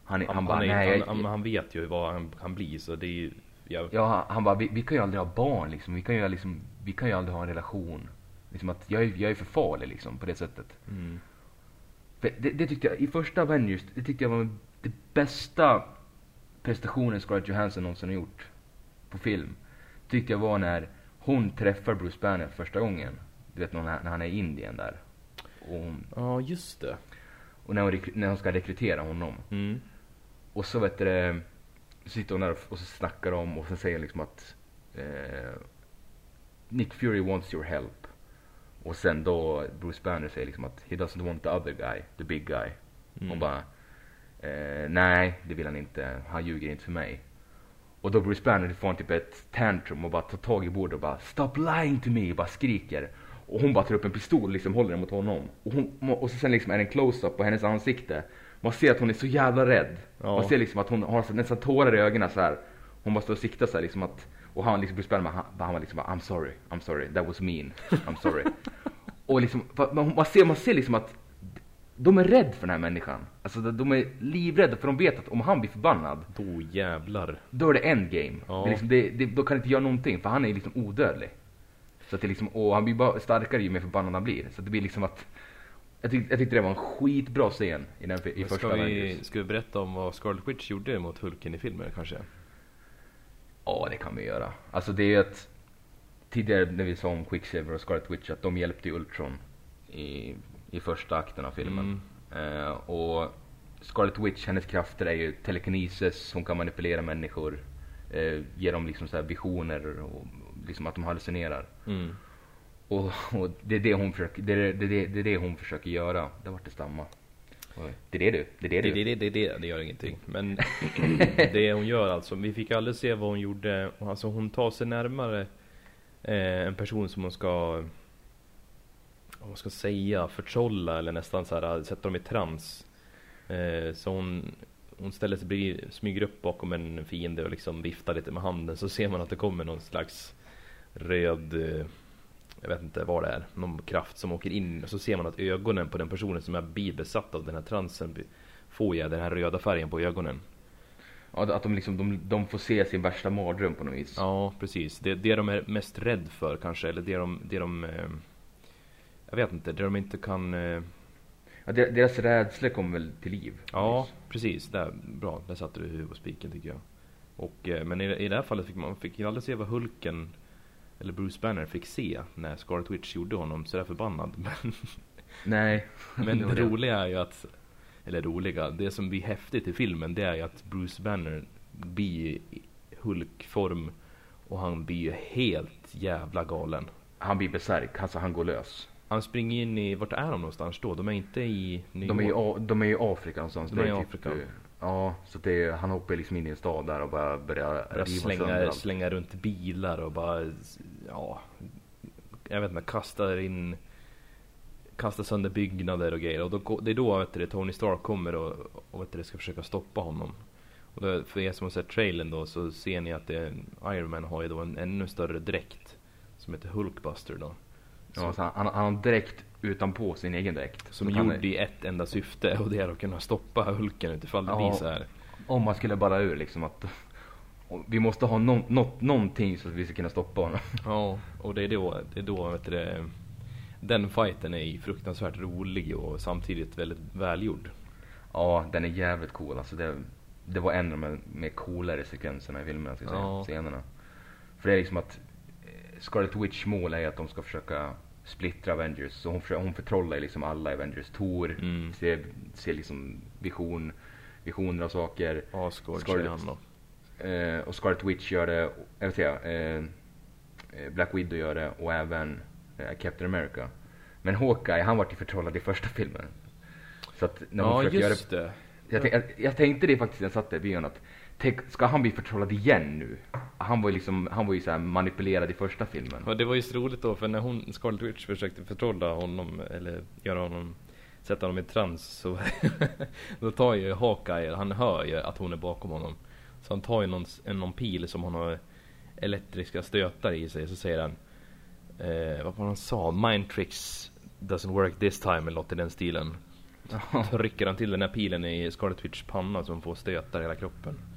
han, han, han, bara, han, nej, han, jag, han, vet ju vad han, han blir så det är ju... Ja, ja, han- bara, vi, vi kan ju aldrig ha barn liksom, vi kan ju liksom, vi kan ju aldrig ha en relation. Liksom att jag, är- jag är för farlig liksom på det sättet. mm. Det, det tyckte jag, i första Avengers, det tyckte jag var det bästa prestationen Scarlett Johansson någonsin har gjort på film. Tyckte jag var när hon träffar Bruce Banner första gången. Du vet när hon är, när han är i Indien där. Hon, Ja, just det. och när, hon, när hon ska rekrytera honom. Mm. Och så vet du sitter hon där och, och så snackar de och så säger liksom att eh, Nick Fury wants your help. Och sen då Bruce Banner säger liksom att he doesn't want the other guy, the big guy. Mm. Och bara eh, nej, det vill han inte. Han ljuger inte för mig. Och då Bruce Banner får typ ett tantrum och bara tar tag i bordet och bara Stop lying to me! Och bara skriker. Och hon bara tar upp en pistol och liksom håller den mot honom. Och, hon, och så sen liksom är det en close-up på hennes ansikte. Man ser att hon är så jävla rädd. Ja. Man ser liksom att hon har nästan tårar i ögonen så här. Hon bara står och siktar så här liksom att och han liksom Bruce Banner, han, han var liksom bara, I'm sorry, I'm sorry, that was mean, I'm sorry. och liksom, man, man, ser, man ser liksom att de är rädda för den här människan. Alltså de- är livrädda för de vet att om han blir förbannad, Då jävlar. då är det endgame. Ja. Det liksom, det, det, då kan inte göra någonting för han är liksom odödlig. Så att det liksom, och han blir bara starkare ju mer förbannad han blir. Så det blir liksom att jag, tyck, jag tyckte det var en skitbra scen i, den, i första ska, vi, ska vi berätta om vad Scarlet Witch gjorde mot Hulken i filmen kanske? Ja, det kan vi göra. Alltså det är ju att tidigare när vi sa om Quicksilver och Scarlet Witch att de hjälpte Ultron i, i första akten av filmen. Eh, och Scarlet Witch, hennes krafter är ju telekinesis, hon kan manipulera människor, eh, ge dem liksom så här visioner och liksom att de hallucinerar. Mm. Och, och det är det hon försöker, det är det, det, är det, det, är det hon försöker göra. Det vart det stamma. Det är det du, det är det Det, du. det, det, det, det gör ingenting. Men det hon gör alltså, vi fick aldrig se vad hon gjorde. Alltså hon tar sig närmare eh, en person som hon ska, vad man ska säga, förtrolla eller nästan så här, sätta dem i trans. Eh, så hon, hon ställer sig bredvid, smyger upp bakom en fiende och liksom viftar lite med handen. Så ser man att det kommer någon slags röd, eh, jag vet inte vad det är, någon kraft som åker in och så ser man att ögonen på den personen som är bibesatt av den här transen får ju den här röda färgen på ögonen. Ja, att de liksom, de, de får se sin värsta mardröm på något vis. Ja, precis. Det, det de är mest rädd för kanske, eller det de, det de eh, jag vet inte, det de inte kan eh, Ja, der- deras rädsla kommer väl till liv? Ja, precis. Där, bra, där satte du huvudet på spiken tycker jag. Och, eh, men i, i det här fallet fick man fick aldrig se vad Hulken eller Bruce Banner fick se när Scarlet Witch gjorde honom sådär förbannad. Men, Nej. men det det roliga är ju att, eller roliga, det som blir häftigt i filmen det är ju att Bruce Banner blir Hulkform och han blir ju helt jävla galen. Han blir besärk, alltså han går lös. Han springer in i, vart är de någonstans då? De är inte i New De är, York. i, de är i Afrika någonstans. De är i typ, Afrika. eh, Ja, så det han hoppar liksom in i en stad där och bara börjar riva sönder slänga, allt. slänga runt bilar och bara, ja, jag vet inte, kastar in, kastar sönder byggnader och grejer. Och då, det är då vet du, Tony Stark kommer och, och vet du, ska försöka stoppa honom. Och då, för er som har sett trailern då så ser ni att det, Iron Man har ju då en ännu större dräkt som heter Hulkbuster då. Ja, så han, han, han har direkt utanpå sin egen dräkt. Som gjord i ett enda syfte och det är att kunna stoppa Hulken utifall det Ja. blir så här. Om man skulle balla ur liksom att vi måste ha någon, något, någonting så att vi ska kunna stoppa honom. Ja, och det är då, det är då vet du, den fighten är fruktansvärt rolig och samtidigt väldigt välgjord. Ja, den är jävligt cool. Alltså det, det var en av de mer coolare sekvenserna i filmen, ska säga. Ja. Scenerna. För det är liksom att eh, Scarlet Witch mål är att de ska försöka splittra Avengers. Så hon, för, hon förtrollar liksom alla Avengers. Thor Mm. ser, ser liksom vision, visioner av saker. Asgård Scarlet- han då. Eh, och Scarlet Witch gör det, jag vill säga, eh, eh, Black Widow gör det och även eh, Captain America. Men Hawkeye, han vart ju förtrollad i första filmen. Så att när hon Ja, försökte göra just det. jag, tänk, jag, jag tänkte det faktiskt när jag satt där i bion att ska han bli förtrollad igen nu? Han var ju liksom, han var ju så manipulerad i första filmen. Ja, det var ju så roligt då för när hon, Scarlet Witch försökte förtrolla honom eller göra honom Sätta honom i trans så Då tar ju Hawkeye, han hör ju att hon är bakom honom Så han tar ju någon, någon pil som han har elektriska stötar i sig så säger han eh, Vad var han sa? Mind tricks doesn't work this time eller något i den stilen Trycker han till den här pilen i Scarlet Witch panna så hon får stötar i hela kroppen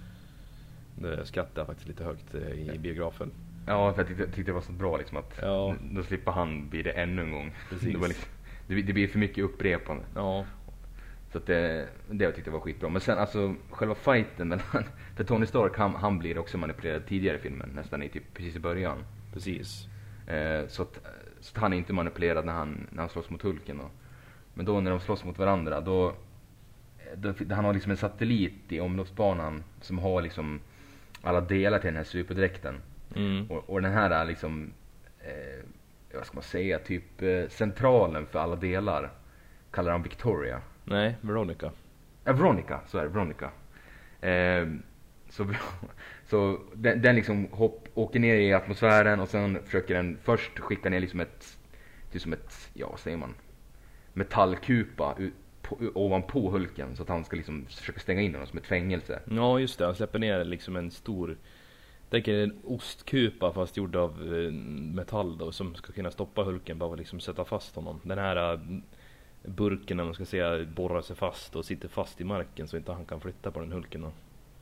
Skrattade jag faktiskt lite högt eh, i biografen Ja, för jag tyckte, tyckte det var så bra liksom att Ja. då slipper han bli det ännu en gång. Precis. Det, var liksom, det, det blir för mycket upprepande. Ja, Så att det, det jag tyckte var skitbra. Men sen alltså själva fighten mellan, för Tony Stark han, han blir också manipulerad tidigare i filmen, nästan i typ precis i början. precis Eh, så, att, så att han är inte manipulerad när han, när han slåss mot Hulken då. Men då när de slåss mot varandra då, då han har liksom en satellit i omloppsbanan som har liksom alla delar till den här superdräkten. mm. Och, och den här är liksom, eh, vad ska man säga, typ eh, centralen för alla delar kallar han Victoria. Nej, Veronica. Ja, Veronica, så är det, Veronica. Eh, så så den, den liksom hopp, åker ner i atmosfären och sen försöker den först skicka ner liksom ett, typ som ett, ja vad säger man, metallkupa ut, på, ovanpå Hulken så att han ska liksom försöka stänga in honom som ett fängelse. Ja, just det. Han släpper ner liksom en stor... Tänker en ostkupa fast gjord av eh, metall då som ska kunna stoppa Hulken bara liksom sätta fast honom. Den här eh, burken, om man ska säga, borrar sig fast och sitter fast i marken så inte han kan flytta på den Hulken då.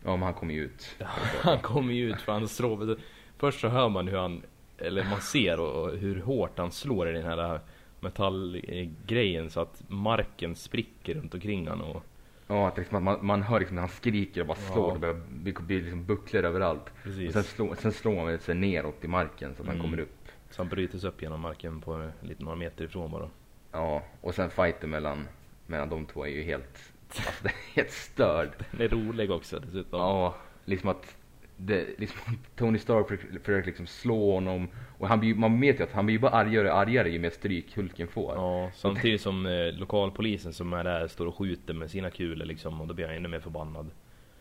Ja men han kommer ju ut. Han kommer ju ut för han slår. Först så hör man hur han, eller man ser och, och hur hårt han slår i den här metallgrejen så att marken spricker runt omkring han och Ja, att liksom, man, man hör liksom när han skriker och bara slår. Ja. Det börjar bli, blir liksom bucklor överallt. Precis. Och sen, slår, sen slår han sig neråt i marken så att han Mm. kommer upp. Så han brytes upp genom marken på lite några meter ifrån bara. Ja, och sen fighten mellan, mellan de två är ju helt, alltså det är helt störd. Den är rolig också dessutom. Ja, liksom att det, liksom, Tony Stark försöker, liksom slå honom och han blir, man vet ju att han blir bara argare och argare ju mer stryk Hulken får. Ja, samtidigt som eh, lokalpolisen som är där står och skjuter med sina kulor liksom och då blir han ännu mer förbannad.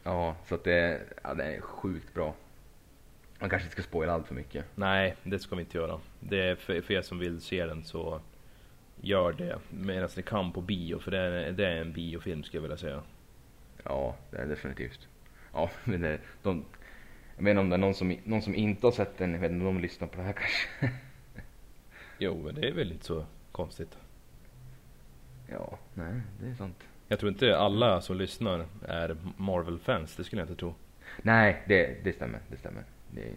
Ja, så att det, ja, det är sjukt bra. Man kanske inte ska spoila allt för mycket. Nej, det ska vi inte göra. Det är för, för er som vill se den så gör det medan ni kan på bio för det är, det är en biofilm skulle jag vilja säga. Ja, det är definitivt. Ja, men det, de, jag menar om det är någon som, någon som inte har sett den, jag vet inte om de lyssnar på det här kanske. Jo, men det är väl inte så konstigt. Ja, nej, det är sant. Jag tror inte alla som lyssnar är Marvel-fans, det skulle jag inte tro. Nej, det, det stämmer, det stämmer. Det är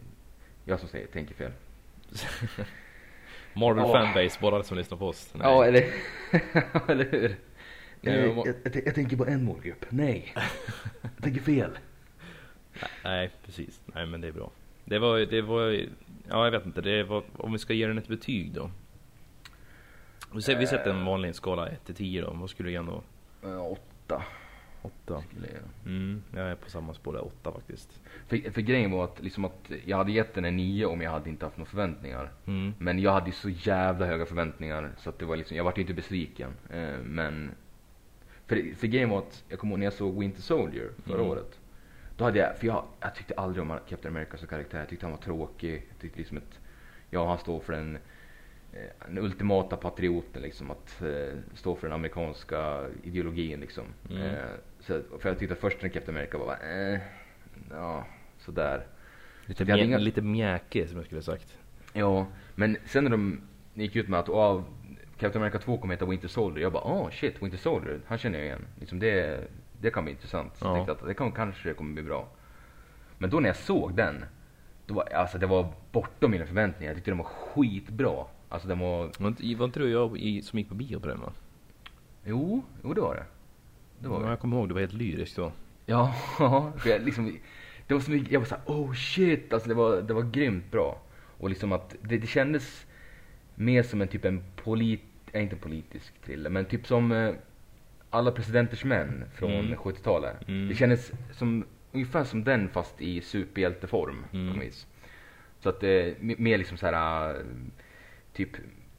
jag som säger, tänker fel. Marvel Åh. fanbase, bara som lyssnar på oss. Nej. Ja, eller, eller hur? Nej, jag, jag, jag tänker på en målgrupp. Nej, jag tänker fel. Nej, precis. Nej, men det är bra. Det var, det var, ja jag vet inte, det var, om vi ska ge den ett betyg då. Vi sätter, vi sätter en vanlig skala 1 till 10 då, vad skulle du ge den då? Eh, Åtta. Åtta. skulle jag. Mm, jag är på samma spår där, åtta faktiskt. För, för grejen var att, liksom att jag hade gett den en nio om jag hade inte haft några förväntningar. Mm. Men jag hade ju så jävla höga förväntningar så att det var liksom, jag vart ju inte besviken. Eh, men, för, för grejen var att, jag kommer ihåg när jag såg Winter Soldier förra Mm. året. Då hade jag, för jag, jag tyckte aldrig om Captain America som karaktär. Jag tyckte han var tråkig. Jag tyckte liksom att, ja han står för den, eh, den ultimata patrioten liksom. Att eh, stå för den amerikanska ideologin liksom. Mm. Eh, så, för jag tyckte först när Captain America var bara, eh, ja, sådär. Lite, mjä- inga- lite mjäke som jag skulle sagt. Ja, men sen när de gick ut med att oh, Captain America 2 kommer heta Winter Soldier. Jag bara, åh oh, shit, Winter Soldier, han känner jag igen. Liksom det, det kan bli intressant. Så Ja. jag att det kan, kanske kommer bli bra. Men då när jag såg den, då var, alltså det var bortom mina förväntningar. Jag tyckte den var skitbra. Alltså den var, Var inte, var inte du och jag i, som gick på bio på den va? jo, jo det var det. Det var ja, jag kommer ihåg, du var helt lyrisk då. Ja, för jag liksom, det var så mycket, jag var såhär, oh shit, alltså det var, det var grymt bra. Och liksom att det, det kändes mer som en typ en polit, inte politisk thriller, men typ som eh, Alla presidenters män från Mm. 70-talet. Mm. Det kändes som, ungefär som den fast i superhjälteform Mm. på något vis. Så att det, m- mer liksom såhär, eh, typ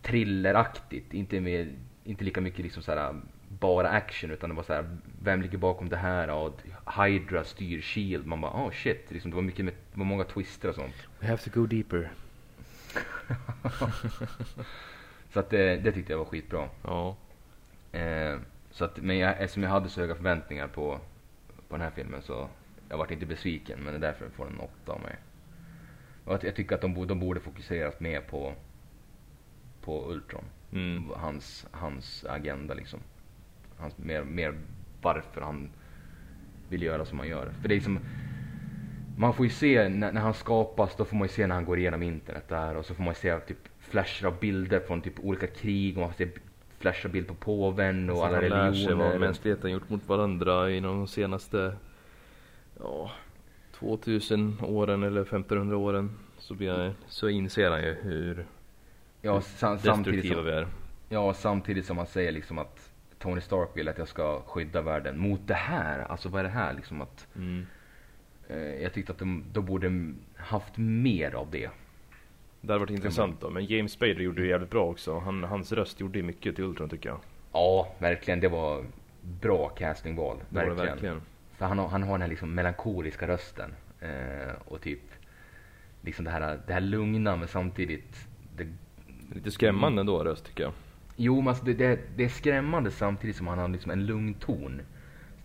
thrilleraktigt, inte, med, inte lika mycket liksom såhär bara action utan det var så här, vem ligger bakom det här? Och Hydra styr Shield. Man bara, oh shit. Liksom, det var mycket med, det var många twister och sånt. We have to go deeper. Så att det, det tyckte jag var skitbra. Ja. Eh, så att, men jag, eftersom jag hade så höga förväntningar på, på den här filmen så jag vart inte besviken. Men det är därför den får en åtta av mig. Att jag tycker att de, borde- de borde fokuserat mer på, på Ultron. Mm. Hans, hans agenda liksom. Hans, mer, mer varför han vill göra som han gör. För det är liksom, man får ju se när, när han skapas, då får man ju se när han går igenom internet där och så får man se typ flasher av bilder från typ olika krig och man får se flasher bild på påven och Så alla han lär sig vad religioner. mänskligheten gjort mot varandra inom de senaste ja, 2000 åren eller 1500 åren. Så, blir jag, så inser han ju hur Ja, sam, samtidigt destruktiva som, vi är. ja, samtidigt som han säger liksom att Tony Stark vill att jag ska skydda världen mot det här. Alltså vad är det här liksom att Mm. eh, jag tyckte att de, de borde haft mer av det. Det hade varit intressant då. Men James Spader gjorde det jävligt bra också. Han, hans röst gjorde mycket till Ultron tycker jag. Ja, verkligen. Det var bra castingval. Det var det Verkligen. verkligen. För han har, han har den här liksom melankoliska rösten. Eh, och typ liksom det här, det här lugna men samtidigt det, Lite skrämmande ändå röst tycker jag. Jo, men alltså det, det, det är skrämmande samtidigt som han har liksom en lugn ton.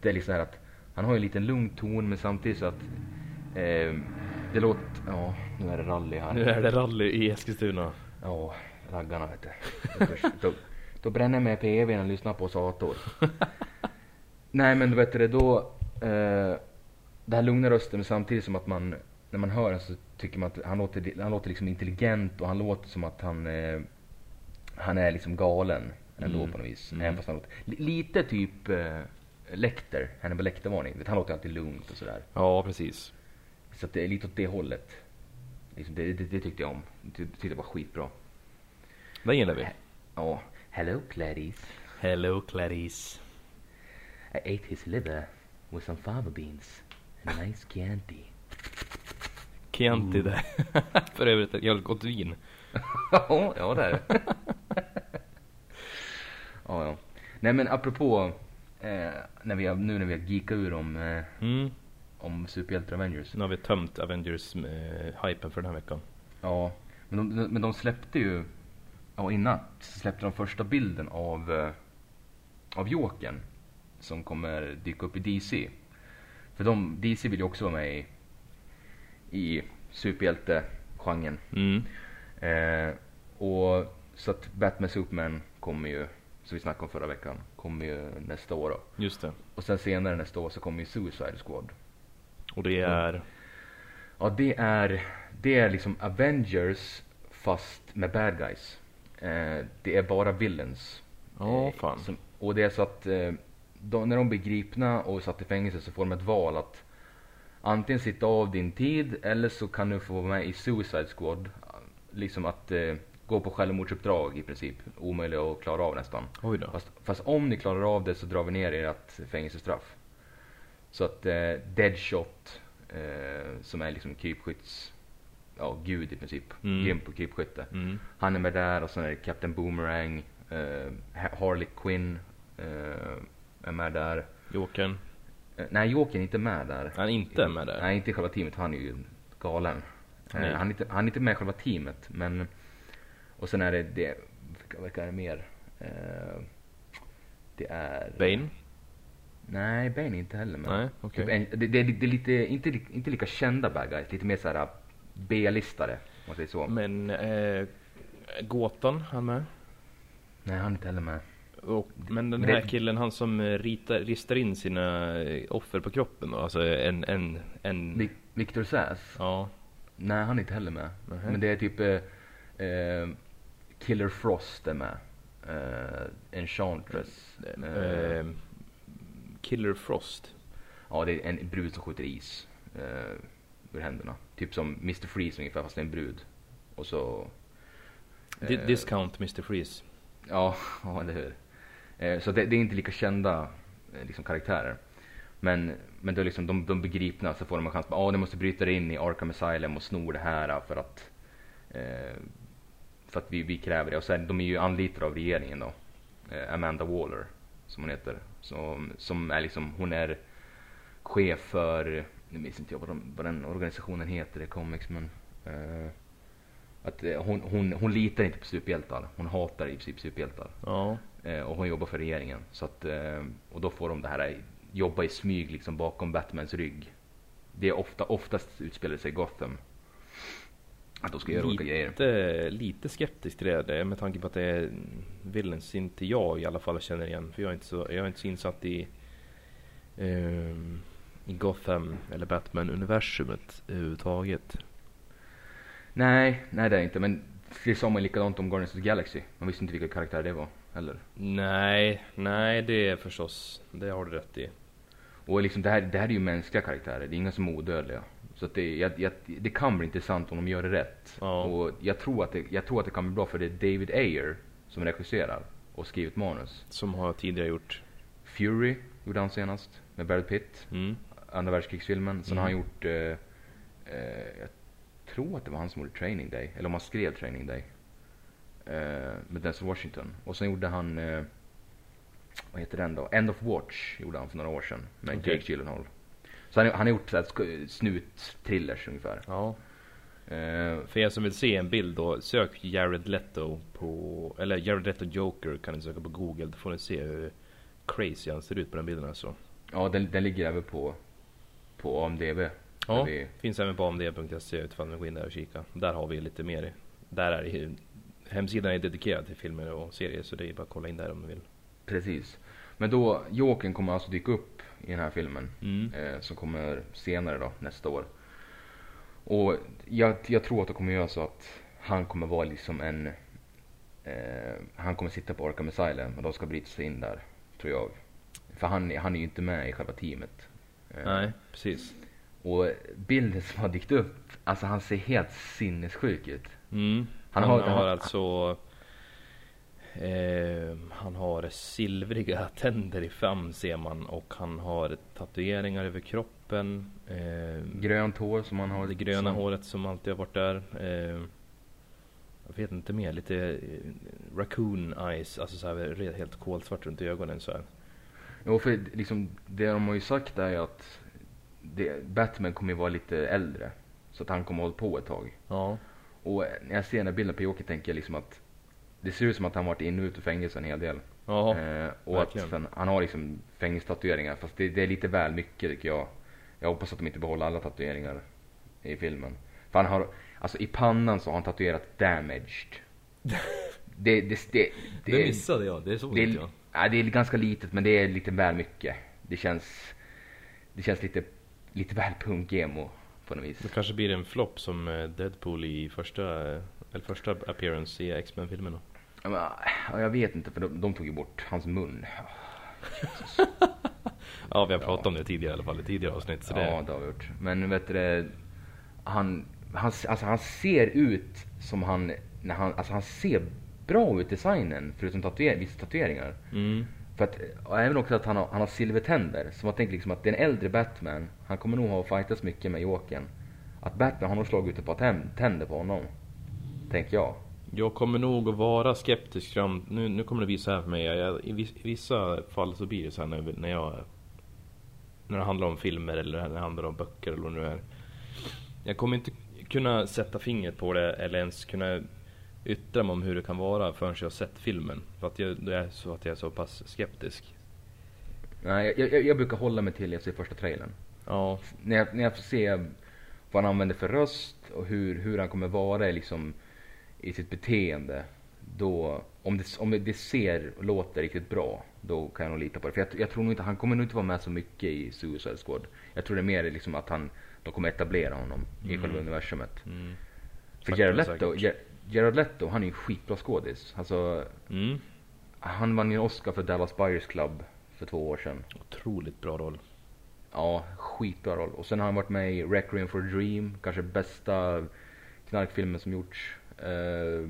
Det är liksom här att han har en liten lugn ton men samtidigt så att eh, det låter, ja nu är det rally här. Nu är det rally i Eskilstuna. Ja, raggarna vet du. Då, då, bränner jag mig på EVn och lyssnar på Sator. Nej men du vet det då, eh, det här lugna rösten samtidigt som att man, när man hör den så tycker man att han låter, han låter liksom intelligent och han låter som att han, eh, han är liksom galen ändå Mm. på något vis. Mm. Även fast han låter, li, lite typ eh, Lecter, Hannibal Lecter-varning. Han låter alltid lugnt och sådär. Ja, precis. Så att det är lite åt det hållet. Liksom, det, det, det tyckte jag om. Det tyckte jag var skitbra. Den gillar vi. Ja, hello Clarice. Hello Clarice. I ate his liver with some fava beans and a nice Chianti. Chianti där. För övrigt ett jävligt gott vin. ja, ja det är det. ja, ja. Nej men apropå, eh, när vi har, nu när vi har geekat ur om, eh, Mm. Om superhjältar Avengers. Nu har vi tömt Avengers-hypen för den här veckan. Ja, men de, men de släppte ju, ja i natt så släppte de första bilden av, eh, av Jokern. Som kommer dyka upp i DC. För de, DC vill ju också vara med i, i superhjälte-genren. Mm. Eh, och så att Batman Superman kommer ju, som vi snackade om förra veckan, kommer ju nästa år då. Just det. Och sen senare nästa år så kommer ju Suicide Squad. Och det är... Ja, det är, det är liksom Avengers fast med bad guys. Eh, det är bara villains. Ja, Eh, fan. Som, och det är så att eh, de, när de blir gripna och satt i fängelse så får de ett val att antingen sitta av din tid eller så kan du få vara med i Suicide Squad. Liksom att eh, gå på självmordsuppdrag i princip. Omöjligt att klara av nästan. Oj då. Fast, fast om ni klarar av det så drar vi ner ert fängelsestraff. Så att eh, Deadshot, eh, som är liksom krypskytts, ja gud i princip, Mm. grym på krypskytte. Mm. Han är med där och sen är det Captain Boomerang, eh, Ha- Harley Quinn eh, är med där. Jokern. Eh, nej, Jokern är inte med där. Han är inte med där. Nej, inte i själva teamet, han är ju galen. Eh, han, är inte, han är inte med i själva teamet, men... Och sen är det, det vilka, vilka är det mer? Det är... Bane? Nej, Bane inte heller med. Nej, okej. Typ en, det, det, det är lite, inte, inte lika kända bad guys, lite mer såhär B-listare, om man säger så. Men eh, Gåtan, han med? Nej, han är inte heller med. Och, men den här killen, han som ritar, ristar in sina eh, offer på kroppen då? Alltså en, en, en... Vi- Victor Sass? Ja. Nej, han är inte heller med. Nähä. Men det är typ eh, eh, Killer Frost är med. Eh, Enchantress. Eh, Killer Frost. ja, det är en brud som skjuter is eh, ur händerna. Typ som Mr. Freeze ungefär, fast det är en brud. Och så... Eh, Discount Mr. Freeze. Ja, ja eller hur. Eh, så det, det är inte lika kända eh, liksom, karaktärer. Men, men då är liksom de, de begripna så får de en chans. Ja, ah, de måste bryta in i Arkham Asylum och sno det här för att eh, för att vi, vi kräver det. Och sen, de är ju anlitade av regeringen då. Eh, Amanda Waller, som hon heter. Som, som är liksom, hon är chef för, nu minns inte jag vad, de, vad den organisationen heter i comics men eh, att eh, hon, hon, hon litar inte på superhjältar. Hon hatar i princip superhjältar. Ja. Eh, och hon jobbar för regeringen. Så att, eh, och då får de det här, jobba i smyg liksom bakom Batmans rygg. Det är ofta, oftast utspelar sig i Gotham. Att de ska göra olika grejer. Lite, lite skeptisk till det med tanke på att det är villains inte jag i alla fall känner igen. För jag är inte så, jag är inte så insatt i, ehm, i Gotham eller Batman-universumet överhuvudtaget. Nej, nej det är inte. Men det sa man likadant om Guardians of the Galaxy. Man visste inte vilka karaktärer det var heller. Nej, nej det är förstås, det har du rätt i. Och liksom det här, det här är ju mänskliga karaktärer. Det är inga som är odödliga. Så att det, jag, jag, det kan bli intressant om de gör det rätt. Ja. Och jag tror, att det, jag tror att det kan bli bra för det är David Ayer som regisserar och skrivit manus. Som har tidigare gjort. Fury gjorde han senast med Brad Pitt. Mm. Andra världskrigsfilmen. Sen Mm. har han gjort, eh, eh, jag tror att det var han som gjorde Training Day. Eller om han skrev Training Day. Eh, med Denzel Washington. Och sen gjorde han, eh, vad heter den då? End of Watch gjorde han för några år sedan. Med Okej. Jake Gyllenhaal. Så han, han har gjort snut-thrillers ungefär. Ja. Eh, För er som vill se en bild då, sök Jared Leto på, eller Jared Leto Joker kan ni söka på google. Då får ni se hur crazy han ser ut på den bilden alltså. ja, den, den ligger även på, på AMDB. Ja, vi- finns även på amd.se utifall ni går in där och kika. Där har vi lite mer. Där är det, hemsidan är dedikerad till filmer och serier så det är bara att kolla in där om ni vill. Precis. Men då, Jokern kommer alltså dyka upp i den här filmen. Mm. eh, som kommer senare då, nästa år. Och jag, jag tror att det kommer göra så att han kommer vara liksom en... Eh, han kommer sitta på Arkham Asylum och de ska bryta sig in där, tror jag. För han, han är ju inte med i själva teamet. Eh, Nej, precis. Och bilden som har dykt upp, alltså han ser helt sinnessjuk ut. Mm. Han Han, har- har, han- alltså eh, Han har silvriga tänder i fram ser man och han har tatueringar över kroppen. Eh, Grönt hår som han har. det gröna som, håret som alltid har varit där. Eh, jag vet inte mer, lite eh, raccoon eyes, alltså så här, helt kolsvart runt ögonen så här. Jo, för liksom, det de har ju sagt är ju att det, Batman kommer ju vara lite äldre. Så att han kommer hålla på ett tag. Ja. Och när jag ser den här bilden på Jocke tänker jag liksom att det ser ut som att han varit inne och ut ur fängelse en hel del. Ja, eh, och verkligen. att sen, han har liksom fängelsetatueringar fast det, det är lite väl mycket tycker jag. Jag hoppas att de inte behåller alla tatueringar i filmen. För han har, alltså i pannan så har han tatuerat damaged. det, det, det, det, missade jag, det såg det, inte jag. ja, det är ganska litet men det är lite väl mycket. Det känns, det känns lite, lite väl punk-emo på något vis. Det kanske blir en flopp som eh, Deadpool i första, eller första appearance i X-Men-filmerna. Ja, men, ja, jag vet inte för de, de tog ju bort hans mun. Ja, vi har pratat om det tidigare i alla fall i tidigare avsnitt. Så ja, det, det har vi gjort. Men vet du det, han, han, alltså, han ser ut som han, när han, alltså han ser bra ut designen förutom tatuer, vissa tatueringar. mm, För att, och även också att han har, han har silvertänder. Så man tänker liksom att det är en äldre Batman. Han kommer nog ha fightats mycket med Jokern. Att Batman har nog slagit ut ett par tänd- tänder på honom. Tänker jag. Jag kommer nog att vara skeptisk fram... Nu, nu kommer det bli så här för mig. Jag, i, vis, I vissa fall så blir det så här när, när jag... När det handlar om filmer eller när det handlar om böcker eller vad det nu är. Jag kommer inte kunna sätta fingret på det eller ens kunna yttra mig om hur det kan vara förrän jag har sett filmen. För att jag, det är så att jag är så pass skeptisk. Nej, jag, jag, jag brukar hålla mig till jag ser första trailern. Ja, När jag, när jag får se vad han använder för röst och hur, hur han kommer vara liksom, i sitt beteende. Då, om det, om det ser och låter riktigt bra, då kan jag nog lita på det. För jag, jag tror nog inte, han kommer nog inte vara med så mycket i Suicide Squad. Jag tror det är mer liksom att han, de kommer etablera honom i Mm. själva universumet. mm. För men Leto. Ger- Leto, han är ju en skitbra skådis. Alltså, Mm. han vann ju en Oscar för Dallas Buyers Club för två år sedan. Otroligt bra roll. Ja, skitbra roll. Och sen har han varit med i Requiem for a Dream, kanske bästa knarkfilmen som gjorts. Eh,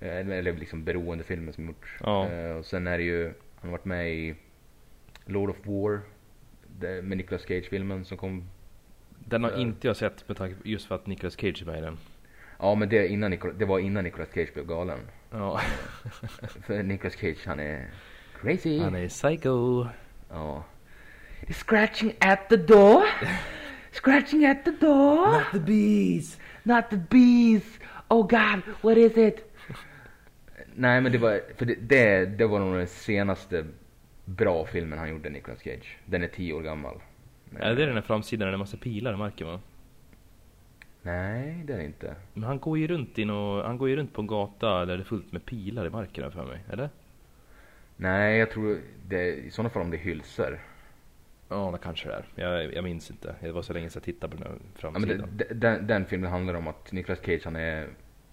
eller liksom beroendefilmen som gjorts. Ja. Eh, och sen är det ju, han har varit med i Lord of War, med Nicolas Cage-filmen som kom. Den har Ja. inte jag sett med tanke just för att Nicolas Cage är med i den. Ja men det, är innan Nicolas, det var innan Nicolas Cage blev galen. Ja, För Nicolas Cage han är crazy. han är psycho. Ja. Scratching at the door. Scratching at the door. the bees! Not the bees! Oh god, what is it? Nej men det var, för det, det, det var nog den senaste bra filmen han gjorde, Nicolas Cage. Den är tio år gammal. Det är den här framsidan där det är massa pilar i marken va? Nej, det är det inte. Men han går ju runt i nå, han går ju runt på en gata där det är fullt med pilar i marken för mig, eller? Nej, jag tror det, i sådana fall om det är hylsor. Ja, det kanske det är. Jag, jag minns inte. Det var så länge sedan jag tittade på den här Ja, men framsidan. det, de- den, den filmen handlar om att Nicolas Cage han är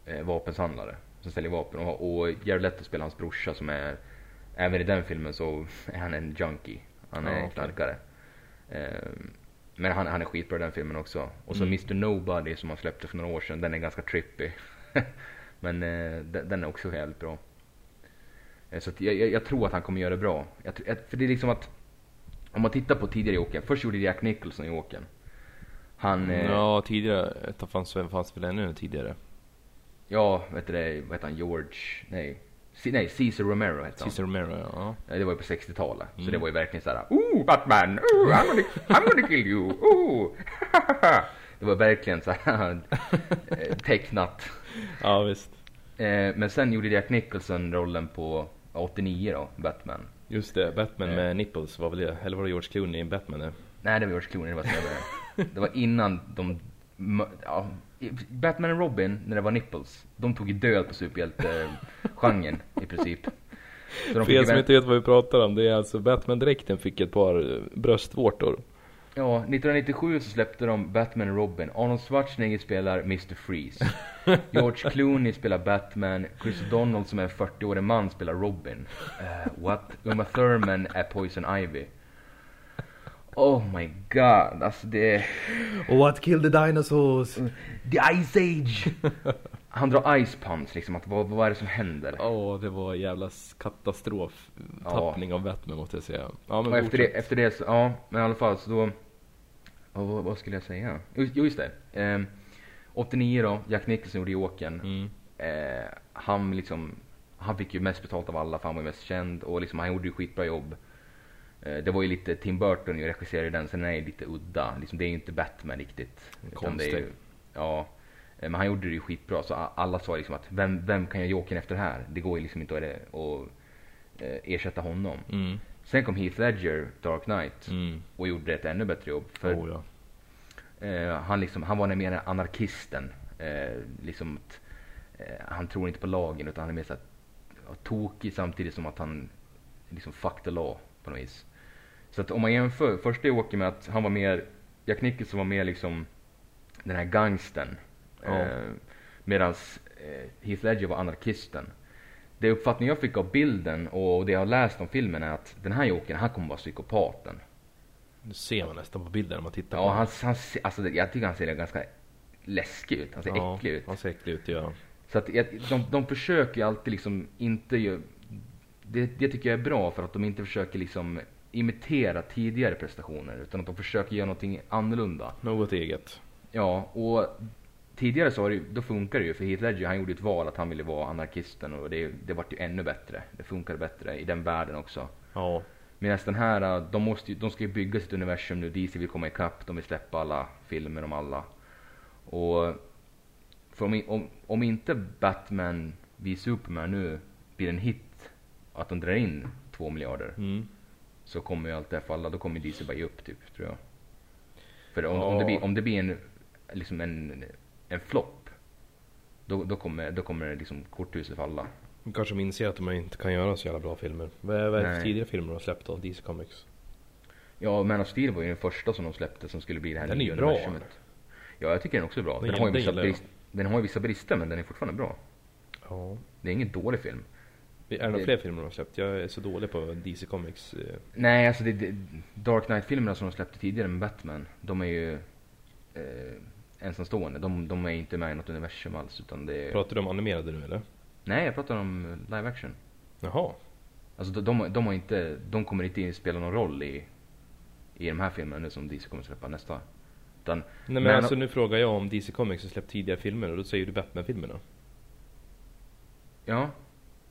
eh. Som säljer vapen. Och, och Jared Leto spelar hans brorsa som är, även i den filmen så är han en junkie. Han är Ja, knarkare. Eh, men han, han är skitbra i den filmen också. Och så Mm. Mr Nobody som han släppte för några år sedan, den är ganska trippy. men eh, den, den är också jävligt bra. Eh, så jag, jag, jag tror att han kommer göra det bra. Jag, för det är liksom att, om man tittar på tidigare Jokern, först gjorde Jack Nicholson Jokern. Han, eh, Ja, tidigare. Fanns, fanns väl ännu tidigare. Ja, vet du det, vad heter han, George, nej, C- nej, Caesar Romero hette han. Cesar Romero, ja. Ja, Det var ju på 60-talet, så Mm. det var ju verkligen såhär, oh Batman, oh I'm gonna, I'm gonna kill you, oh. det var verkligen såhär eh, tecknat. Ja, visst. Eh, Men sen gjorde Jack Nicholson rollen på 89 då, Batman. Just det, Batman Ja. med nipples var väl det? Eller var det George Clooney i Batman det? Nej, det var George Clooney, det var det var innan de, ja, Batman och Robin, när det var nipples, de tog ju död på superhjälte-genren i princip. För er som inte vet vad vi pratar om, det är alltså Batman-dräkten fick ett par eh, bröstvårtor. Ja, 1997 så släppte de Batman och Robin. Arnold Schwarzenegger spelar Mr. Freeze. George Clooney spelar Batman. Chris O'Donnell som är en 40-årig man spelar Robin. Eh, what? Uma Thurman är Poison Ivy. Oh my god, alltså det... What killed the dinosaurs? The Ice Age! Han drar Ice Punch liksom, att vad, vad är det som händer? Åh, det var en jävla katastrof. Ja. Tappning av Batman måste jag säga. Ja, men Och efter det, efter det så, ja, men i alla fall så då... Ja, vad, vad skulle jag säga? Jo, just det. Ehm, 89 då, Jack Nicholson gjorde Jokern. Mm. Eh, han liksom, han fick ju mest betalt av alla för han var mest känd och liksom han gjorde ju skitbra jobb. Eh, det var ju lite Tim Burton ju regisserade den, sen är det lite udda. Liksom, det är ju inte Batman riktigt. Ju, Konstigt. ja, eh, men han gjorde det ju skitbra så alla sa liksom att vem, vem kan göra Jokern efter det här? Det går ju liksom inte att, att eh, ersätta honom. Mm. Sen kom Heath Ledger, Dark Knight, Mm. och gjorde ett ännu bättre jobb. För Oh, ja. Eh, han, liksom, han var mer anarkisten. Eh, liksom att, eh, han tror inte på lagen utan han är mer så här, tokig samtidigt som att han liksom fuck the law på något vis. Så att om man jämför första Joker med att han var mer, Jack Nicholson var mer liksom den här gangsten. Ja. Eh, Medan eh, Heath Ledger var anarkisten. Det uppfattning jag fick av bilden och det jag har läst om filmen är att den här Jokern, han kommer vara psykopaten. Det ser man nästan på bilden när man tittar på Ja, han, han, ser- alltså, jag tycker han ser ganska läskig ut. Han ser ja, äcklig ut. Han ser äcklig ut, ja. Så att jag, de, de försöker alltid liksom inte det, det tycker jag är bra för att de inte försöker liksom imitera tidigare prestationer utan att de försöker göra någonting annorlunda. Något eget. Ja, och tidigare så det, då funkar det ju för Heath Ledger han gjorde ett val att han ville vara anarkisten och det, det vart ju ännu bättre. Det funkade bättre i den världen också. Ja. Medan den här, de, måste de ska ju bygga sitt universum nu. DC vill komma ikapp, de vill släppa alla filmer om alla. Och för om, om, om inte Batman v Superman nu blir en hit, att de drar in två miljarder, Mm. Så kommer ju allt det här falla. Då kommer DC bara ge upp typ, tror jag. För om, om, Ja. det, blir, om det blir en, liksom en, en flopp, då, då, kommer, då kommer liksom korthuset falla. Kanske de inser att de inte kan göra så jävla bra filmer. Vad är, är det för tidigare filmer de har släppt av DC Comics? Ja, Man of Steel var ju den första som de släppte som skulle bli det här Den är nya ju bra. universumet. Ja, jag tycker den också är bra. Den Den, har ju vissa brist, den har ju vissa brister men den är fortfarande bra. Ja. Det är ingen dålig film. Är det några fler filmer de har släppt? Jag är så dålig på DC Comics. eh. Nej, alltså det, det, Dark Knight-filmerna som de släppte tidigare med Batman, de är ju eh, ensamstående. De, de är inte med i något universum alls utan det är... Pratar du om animerade nu eller? Nej, jag pratar om live action. Jaha. Alltså de, de, de har inte, de kommer inte spela någon roll i, i de här filmerna nu som DC kommer släppa nästa. Utan, Nej men, Men- alltså nu frågar jag om DC Comics har släppt tidigare filmer och då säger du Batman-filmerna. ja,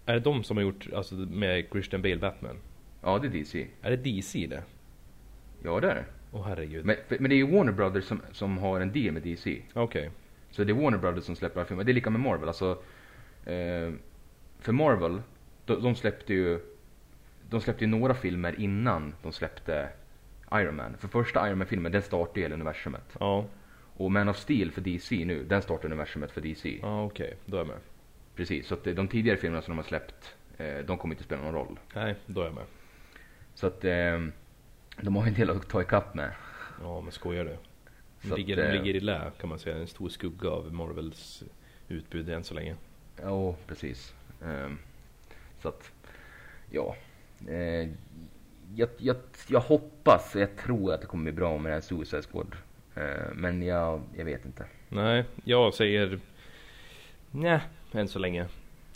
Är det de som har gjort, alltså med Christian Bale Batman? ja det är DC. Är det DC det? Ja det är det. Åh herregud. Men, men det är ju Warner Brothers som, som har en deal med DC. Okej. Så det är Warner Brothers som släpper filmer. Det är lika med Marvel. Alltså, eh, för Marvel, de, de släppte ju de släppte ju några filmer innan de släppte Iron Man. För första Iron Man-filmen, den startade ju hela universumet. Ja. Och Man of Steel för DC nu, den startar universumet för DC. Ja okej, då är jag med. Precis, så att de tidigare filmerna som de har släppt, eh, de kommer inte spela någon roll. Nej, då är jag med. Så att eh, de har en del att ta ikapp med. Ja men skojar du? De ligger, att, de eh, ligger i lä kan man säga, en stor skugga av Marvels utbud än så länge. Ja, precis. Ehm, så att, ja. Jag, jag, jag hoppas jag tror att det kommer bli bra med den här Suicide Squad. Men jag, jag vet inte. Nej, jag säger nej, än så länge.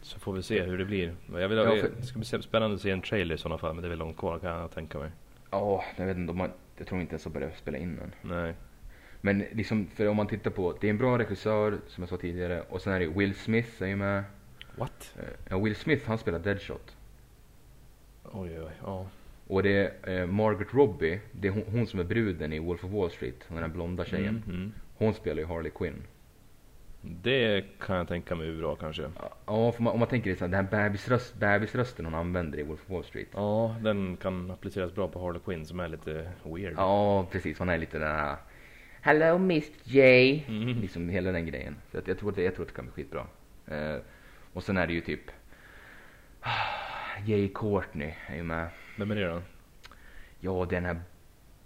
Så får vi se hur det blir. Jag vill, Ja, det för- ska bli spännande att se en trailer i sådana fall, men det är väl långt kvar kan jag tänka mig. Ja, jag vet inte. De har, jag tror inte ens att börjat spela in än. Nej. Men liksom, för om man tittar på, det är en bra regissör som jag sa tidigare. Och sen är det Will Smith är ju med. What? Eh, ja, Will Smith han spelar Deadshot. Oj oj oj, ja. Och det är eh, Margaret Robbie, det är hon, hon som är bruden i Wolf of Wall Street. Den där blonda tjejen. Mm, mm. Hon spelar ju Harley Quinn. Det kan jag tänka mig är bra kanske. Ja, man, om man tänker så här, den här bebisröst, bebisrösten hon använder i Wolf of Wall Street. Ja, den kan appliceras bra på Harley Quinn som är lite weird. Ja, precis. Hon är lite den här Hello Miss J. Mm. Liksom hela den grejen. Så att jag, tror det, jag tror att det kan bli skitbra. Eh, och sen är det ju typ Jay Courtney är ju med. Vem är det då? Ja, den här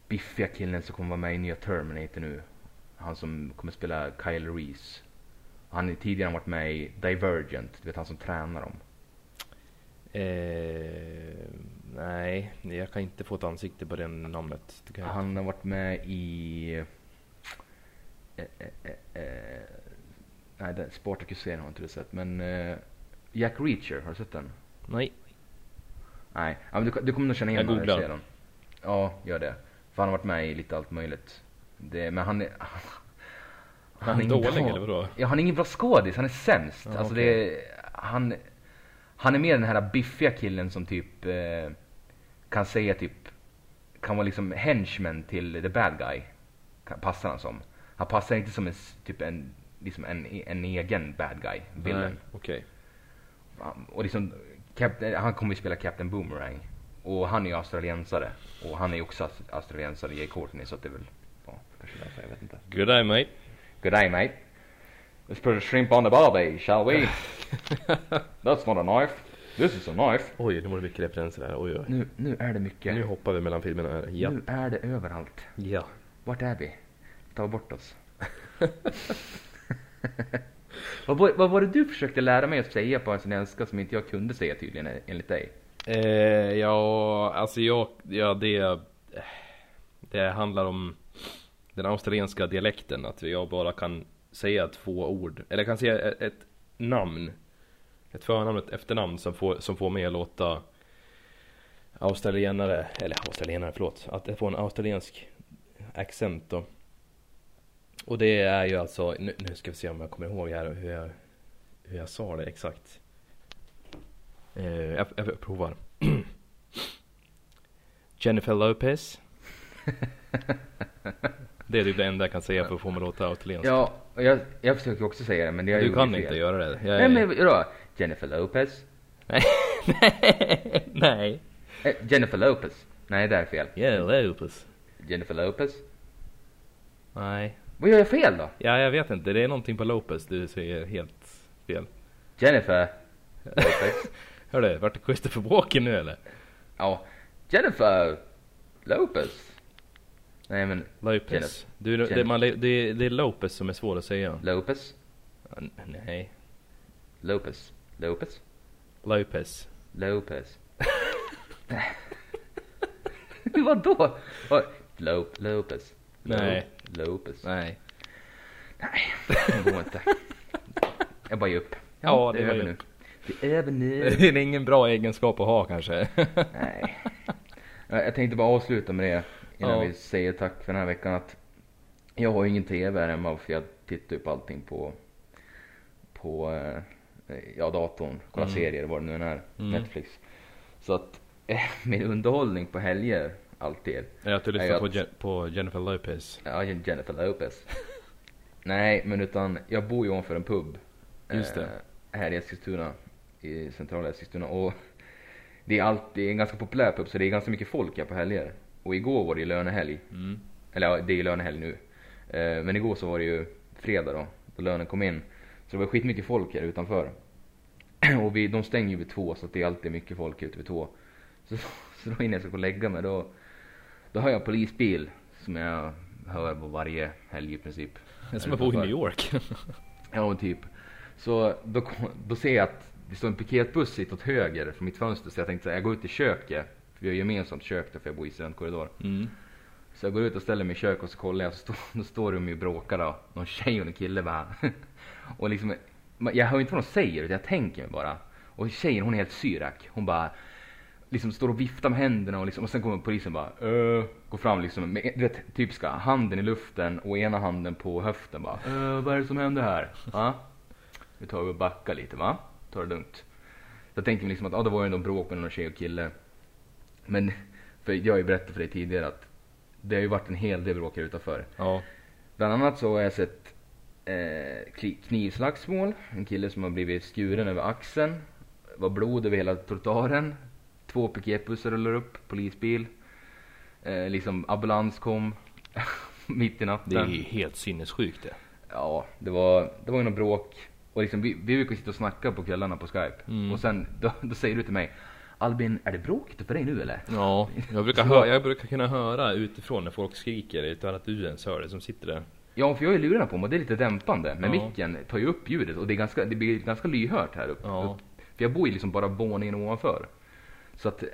biffiga killen som kommer vara med i nya Terminator nu. Han som kommer spela Kyle Reese. Han har tidigare varit med i Divergent, du vet han som tränar dem. Eh, nej, jag kan inte få ett ansikte på det namnet. Det jag. Han har varit med i... Eh, eh, eh, eh, nej, den- Spartacus-serien har inte du sett. Men eh, Jack Reacher, har du sett den? Nej. Nej, ja, men du, du kommer nog känna igen Jag när du googlar. den. Ja, gör det. För han har varit med i lite allt möjligt. Det, men han är... Han är ingen dålig bra- eller vadå? Ja, han är ingen bra skådis. Han är sämst. Ja, alltså okej. det är, han, han är mer den här biffiga killen som typ eh, kan säga typ, kan vara liksom henchman till the bad guy. Kan, passar han som. Han passar inte som en, typ en, liksom en, en egen bad guy, villain. okej. Och liksom, Captain, han kommer ju spela Captain Boomerang. Och han är ju australiensare. Och han är ju också aus- australiensare, Jay Courtney, så att det är väl, ja, kanske därför, jag vet inte. Good day mate. Good day, mate. Let's put a shrimp on the barbie, shall we? That's not a knife. This is a knife. Oj, nu var det mycket referenser här. Oj, oj. Nu, nu är det mycket. Nu hoppar vi mellan filmerna här. Ja. Nu är det överallt. Ja. Vart är vi? Ta bort oss. vad, var, vad var det du försökte lära mig att säga på en svenska som inte jag kunde säga tydligen enligt dig? Eh, ja, alltså jag, ja det, det handlar om den australienska dialekten. Att jag bara kan säga två ord. Eller jag kan säga ett, ett namn. Ett förnamn och ett efternamn som får, som får mig att låta australienare, eller australienare förlåt, att få en australiensk accent då. Och det är ju alltså, nu, nu ska vi se om jag kommer ihåg här hur jag, hur jag sa det exakt. Uh, jag, jag provar. Jennifer Lopez. det är typ det enda jag kan säga för att få mig att låta australiensk. Ja, och jag, jag försöker också säga det men det jag du kan fel. inte göra det. Jag, Nej men vadå? Jennifer Lopez? Nej. Nej. Jennifer Lopez? Nej det är fel. Yeah, Lopez. Jennifer Lopez? Nej. Vad gör jag fel då? Ja, jag vet inte. Det är någonting på Lopez du säger helt fel. Jennifer Lopez? Hörru, vart är Christopher Walken nu eller? ja. Jennifer Lopez? Nej men Lopez. Du, det, man, det, det är Lopez som är svår att säga. Lopez? Nej. Lopez? Lopez? Lopez. Lopez? Vadå? Lo Lopez? Lo- Nej. Lopez? Nej. Nej, det går inte. Jag bara ger upp. Ja, det är var över nu. Det är över nu. Det är ingen bra egenskap att ha kanske. Nej. Ja, Jag tänkte bara avsluta med det innan Ja. vi säger tack för den här veckan. Att jag har ju ingen TV här hemma för jag tittar ju på allting på, på eh, ja, datorn. Kollar Mm. serier vad det nu än är. Mm. Netflix. Så att eh, min underhållning på helger alltid. Är att du lyssnar jag- på, Je- på Jennifer Lopez. Ja, Jennifer Lopez. Nej, men utan jag bor ju ovanför en pub. Just det. Eh, här i Eskilstuna. I centrala Eskilstuna. Och det är alltid en ganska populär pub så det är ganska mycket folk här på helger. Och igår var det ju lönehelg. Mm. Eller det är ju lönehelg nu. Eh, men igår så var det ju fredag då. Då lönen kom in. Så det var skitmycket folk här utanför. Och vi, de stänger ju vid två så att det är alltid mycket folk ute vid två. Så, så då innan jag ska gå och lägga mig då, då hör jag polisbil som jag hör på varje helg i princip. Det är som att bo i New York. Ja, typ. Så då, då ser jag att det står en piketbuss hit åt höger från mitt fönster så jag tänkte så här, jag går ut i köket. Vi har gemensamt kök där för jag bor i studentkorridor. Mm. Så jag går ut och ställer mig i köket och så kollar jag så står, då står de och bråkar då. Någon tjej och en kille bara. och liksom, jag hör inte vad de säger utan jag tänker mig bara. Och tjejen hon är helt syrak. Hon bara liksom står och viftar med händerna och, liksom, och sen kommer polisen bara uh, går fram liksom med vet, typiska handen i luften och ena handen på höften bara uh, vad är det som händer här? Va? Nu tar vi och backar lite va? Ta det lugnt. Jag tänkte mig liksom att ah, det var ju ändå bråk med någon tjej och kille. Men för jag har ju berättat för dig tidigare att det har ju varit en hel del bråk här utanför. Ja. Bland annat så har jag sett eh, knivslagsmål. En kille som har blivit skuren över axeln. Det var blod över hela trottoaren. Två piketbussar rullar upp, polisbil. Eh, liksom ambulans kom mitt i natten. Det är helt sinnessjukt det. Ja, det var, det var ju något bråk. Och liksom, vi, vi brukar sitta och snacka på kvällarna på Skype. Mm. Och sen, då, då säger du till mig Albin, är det bråk för dig nu eller? Ja, jag brukar, Så- hö- jag brukar kunna höra utifrån när folk skriker utan att du ens hör det som sitter där. Ja, för jag har lurarna på mig och det är lite dämpande. Men Ja. micken tar ju upp ljudet och det, är ganska, det blir ganska lyhört här uppe. Ja. För jag bor ju liksom bara våningen ovanför. Så att,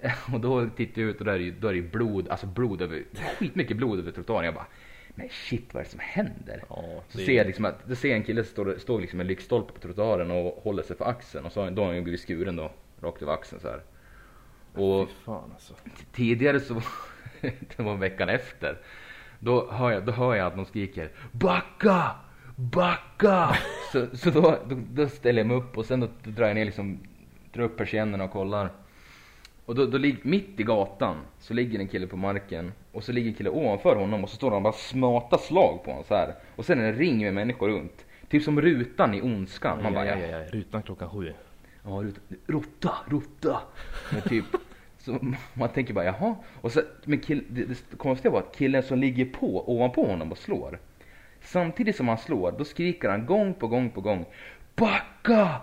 och då tittar jag ut och där är, ju- då är det blod, alltså blod över, skitmycket blod över trottoaren. Jag bara, men shit vad är det som händer? Ja, Så det- ser jag liksom att, då ser jag en kille stå, stå liksom med en lyktstolpe på trottoaren och håller sig för axeln och så, då har han ju blivit skuren då, rakt över axeln så här. Och fan alltså. tidigare så det var veckan efter. Då hör jag, då hör jag att de skriker Backa! Backa! så så då, då, då ställer jag mig upp och sen då, då drar jag ner liksom, drar upp persiennerna och kollar. Och då, då ligger, mitt i gatan så ligger en kille på marken och så ligger en kille ovanför honom och så står han och bara smatar slag på honom så här. Och sen är det en ring med människor runt. Typ som rutan i Ondskan. Man bara, ja, ja, ja. Rutan klockan sju. Ja, ruta. Rotta. Men typ, så man tänker bara jaha. Och så, men kill, det, det konstiga var att killen som ligger på, ovanpå honom och slår. Samtidigt som han slår, då skriker han gång på gång på gång. Backa!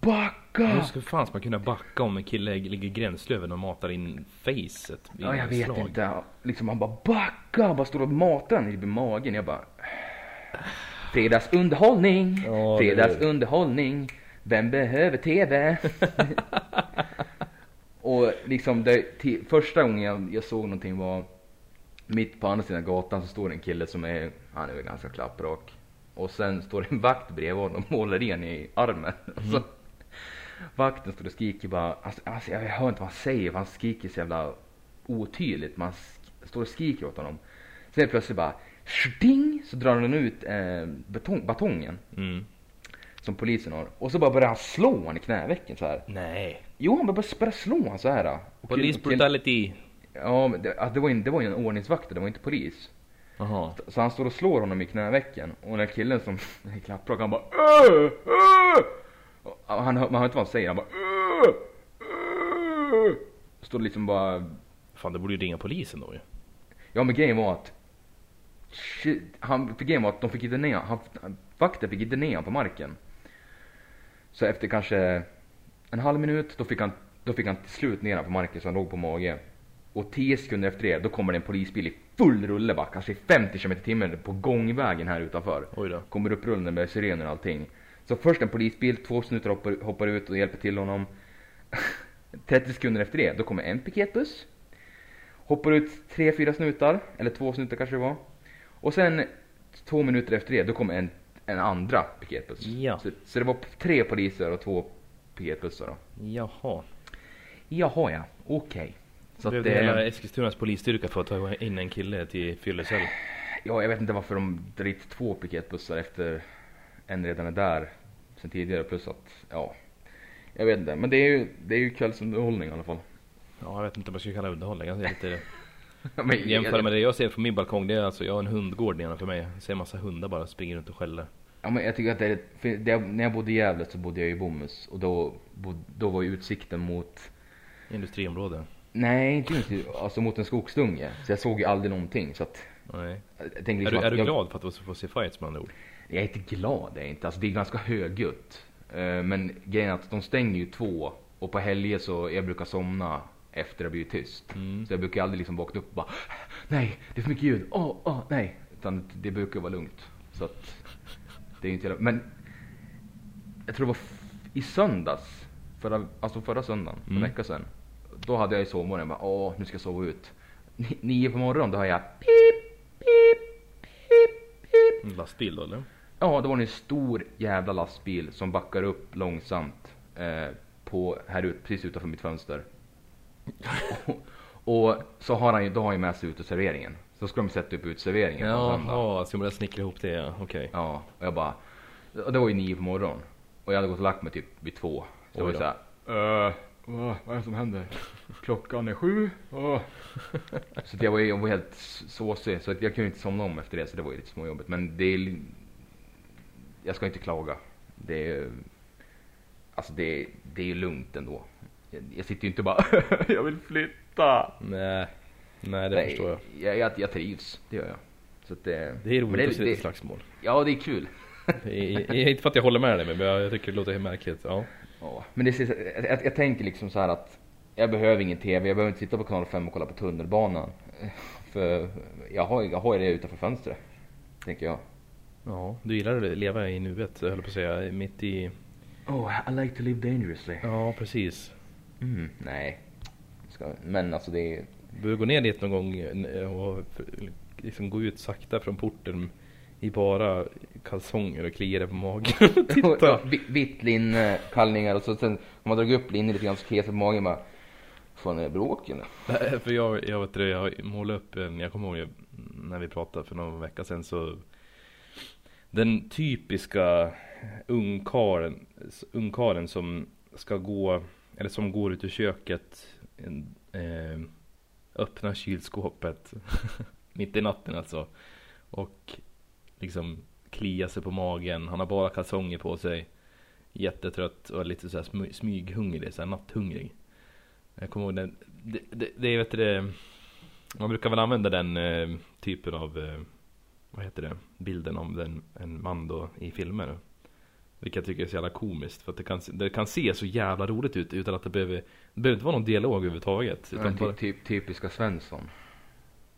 Backa! Hur ska fan ska man kunna backa om en kille ligger gränslöven och matar in facet? Ja, jag vet slag? inte. Liksom han bara backa! Han bara står och matar den i magen. Jag bara... Fredagsunderhållning! Ja, Fredagsunderhållning! Vem behöver TV? och liksom det, första gången jag, jag såg någonting var mitt på andra sidan gatan så står det en kille som är, han är väl ganska klapprak. Och sen står det en vakt bredvid honom och håller i en i armen. Och, så, vakten står och skriker bara, alltså, alltså jag hör inte vad han säger för han skriker så jävla otydligt. Man står och skriker åt honom. Sen plötsligt bara, sting, så drar han ut eh, betong, batongen Mm. Som polisen har. Och så bara börjar han slå honom i knävecken så här. Nej. Jo, han bara börjar slå honom så här. Och Police brutality. Ja, men det, det, var ju, det var ju en ordningsvakt, det var inte polis. Jaha. Så han står och slår honom i knävecken och den här killen som är klapprak han bara "Åh! Åh!" Och han, man hör inte vad han säger, han bara "Åh! Åh!" Står liksom bara Fan, det borde ju ringa polisen då ju. Ja men grejen var att shit, han, för grejen var att de fick inte ner han, vakten fick inte ner honom på marken. Så efter kanske en halv minut då fick han, då fick han till slut ner på marken så han låg på mage. Och 10 sekunder efter det då kommer det en polisbil i full rulle bara, kanske i 50 km i timmen på gångvägen här utanför. Oj då. Kommer upp rullande med sirener och allting. Så först en polisbil, två minuter hoppar, hoppar ut och hjälper till honom. 30 sekunder efter det, då kommer en piketbuss. Hoppar ut tre, fyra snutar, eller två snutar kanske det var. Och sen två minuter efter det, då kommer en, en andra piketbuss. Ja. Så, så det var tre poliser och två piketbussar då. Jaha. Jaha ja, okej. Så Så att hela Eskilstunas polisstyrka för att ta in en kille till fyllecell. ja jag vet inte varför de drar dit två piketbussar efter en redan är där sen tidigare plus att, ja. Jag vet inte, men det är ju, det är ju kvällsunderhållning i alla fall. Ja, jag vet inte vad jag ska kalla underhållning. Jag ser lite... Men, Jämföra med det jag ser från min balkong, det är alltså, jag har en hundgård nedanför mig. Jag ser en massa hundar bara springa runt och skälla. Ja men jag tycker att det det, när jag bodde i Gävle så bodde jag i Bomhus och då, då var ju utsikten mot, Industriområde. nej inte just, alltså mot en skogsdunge. Så jag såg ju aldrig någonting så att, Nej. jag liksom Är du, att är du jag, glad för att få se fights med andra ord? Jag är inte glad, det är jag inte. Alltså det är ganska högljutt. Eh, Men grejen är att de stänger ju två och på helger så jag brukar somna efter det blivit tyst. Mm. Så jag brukar aldrig liksom vakna upp och bara Nej, det är för mycket ljud. Åh, åh, nej. Utan det brukar vara lugnt. Så att det är inte Men jag tror det var i söndags, förra, alltså förra söndagen, för en Mm. vecka sedan. Då hade jag i sovmorgon, jag bara åh, nu ska jag sova ut. Ni- Nio på morgonen, då har jag pip, pip, pip, pip. En lastbil då eller? Ja, det var en stor jävla lastbil som backar upp långsamt eh, på, här ut, precis utanför mitt fönster. och, och så har han ju, då har han ju med sig uteserveringen. Så ska de sätta upp uteserveringen på söndag. Jaha, ska man börja snickra ihop det ja, okej. Ja, och jag bara, och det var ju nio på morgonen. Och jag hade gått och lagt mig typ vid två. Så jag var Oj ju då. såhär, uh, vad är det som händer? Klockan är sju. åh." så jag var, jag var helt såsig, så att jag kunde inte somna om efter det, så det var ju lite småjobbigt. Men det är, jag ska inte klaga. Det är, alltså det, det är lugnt ändå. Jag, jag sitter ju inte bara, jag vill flytta. Nej, nej det Nej, förstår jag. Jag, jag, jag trivs, det gör jag. Så att det, Det är roligt men att se det, lite slagsmål. Ja, det är kul. Det är, inte för att jag håller med dig men jag, tycker det låter märkligt. Ja. Ja, men det, är- jag, jag tänker liksom så här att jag behöver ingen TV, jag behöver inte sitta på kanal 5 och kolla på tunnelbanan. För jag har, jag har det utanför fönstret. Tänker jag. ja, du gillar att leva i nuet, jag höll på att säga. Mitt i... Oh, I like to live dangerously. Ja, precis. Mm, nej. Ska, men alltså det är... Du behöver gå ner dit någon gång eh, och liksom gå ut sakta från porten i bara kalsonger och klia dig på magen. Titta! Vi- Vitt linne, kallningar och så sen om man drar upp linnet lite grann så kliar sig på magen bara. Fan är det bråk eller? Nej, För jag, jag vet det, jag målade upp en, jag kommer ihåg när vi pratade för någon vecka sedan så Den typiska ungkaren, ungkaren som ska gå, eller som går ut ur köket en, eh, Öppna kylskåpet Mitt i natten alltså. Och liksom klia sig på magen, han har bara kalsonger på sig. Jättetrött och lite så här smyghungrig, såhär natthungrig. Jag kommer ihåg den, det, det, det vet du det, man brukar väl använda den eh, typen av, eh, vad heter det, bilden om den, en man då i filmer. Vilket jag tycker är så jävla komiskt för att det kan, det kan se så jävla roligt ut utan att det behöver, det behöver inte vara någon dialog överhuvudtaget. Utan Men bara, typ, typ, typiska Svensson.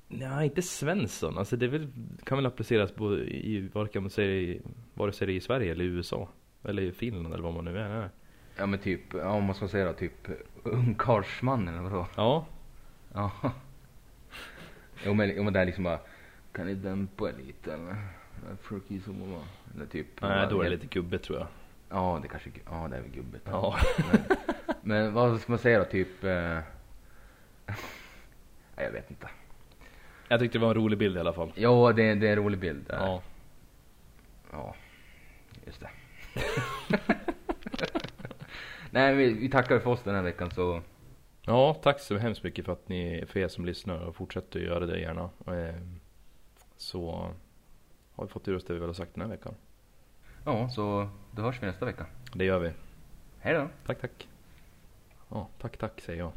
nej, inte Svensson. Alltså det väl, kan väl appliceras på i, vare kan man säga, i- vare sig det är i Sverige eller i USA. Eller i Finland eller vad man nu är. Ja men typ, ja, om man ska säga då, typ ungkarlsmannen eller vadå? Ja, Ja. Jo men, jo, men det är liksom bara, kan ni dämpa lite eller? Mamma. Eller typ. nej då är det lite gubbigt tror jag. Ja, det kanske, ja det är väl gubbigt. Ja. Men, men vad ska man säga då, typ... Eh... Nej, jag vet inte. Jag tyckte det var en rolig bild i alla fall. Ja, det, det är en rolig bild. där. Ja. Ja, just det. Nej, vi, vi tackar för oss den här veckan så. Ja, tack så hemskt mycket för att ni, för er som lyssnar och fortsätter att göra det gärna. Eh, Så har vi fått ur oss det vi väl har sagt den här veckan. Ja, så då hörs vi nästa vecka. Det gör vi. Hej då! Tack, tack. Ja, tack, tack säger jag.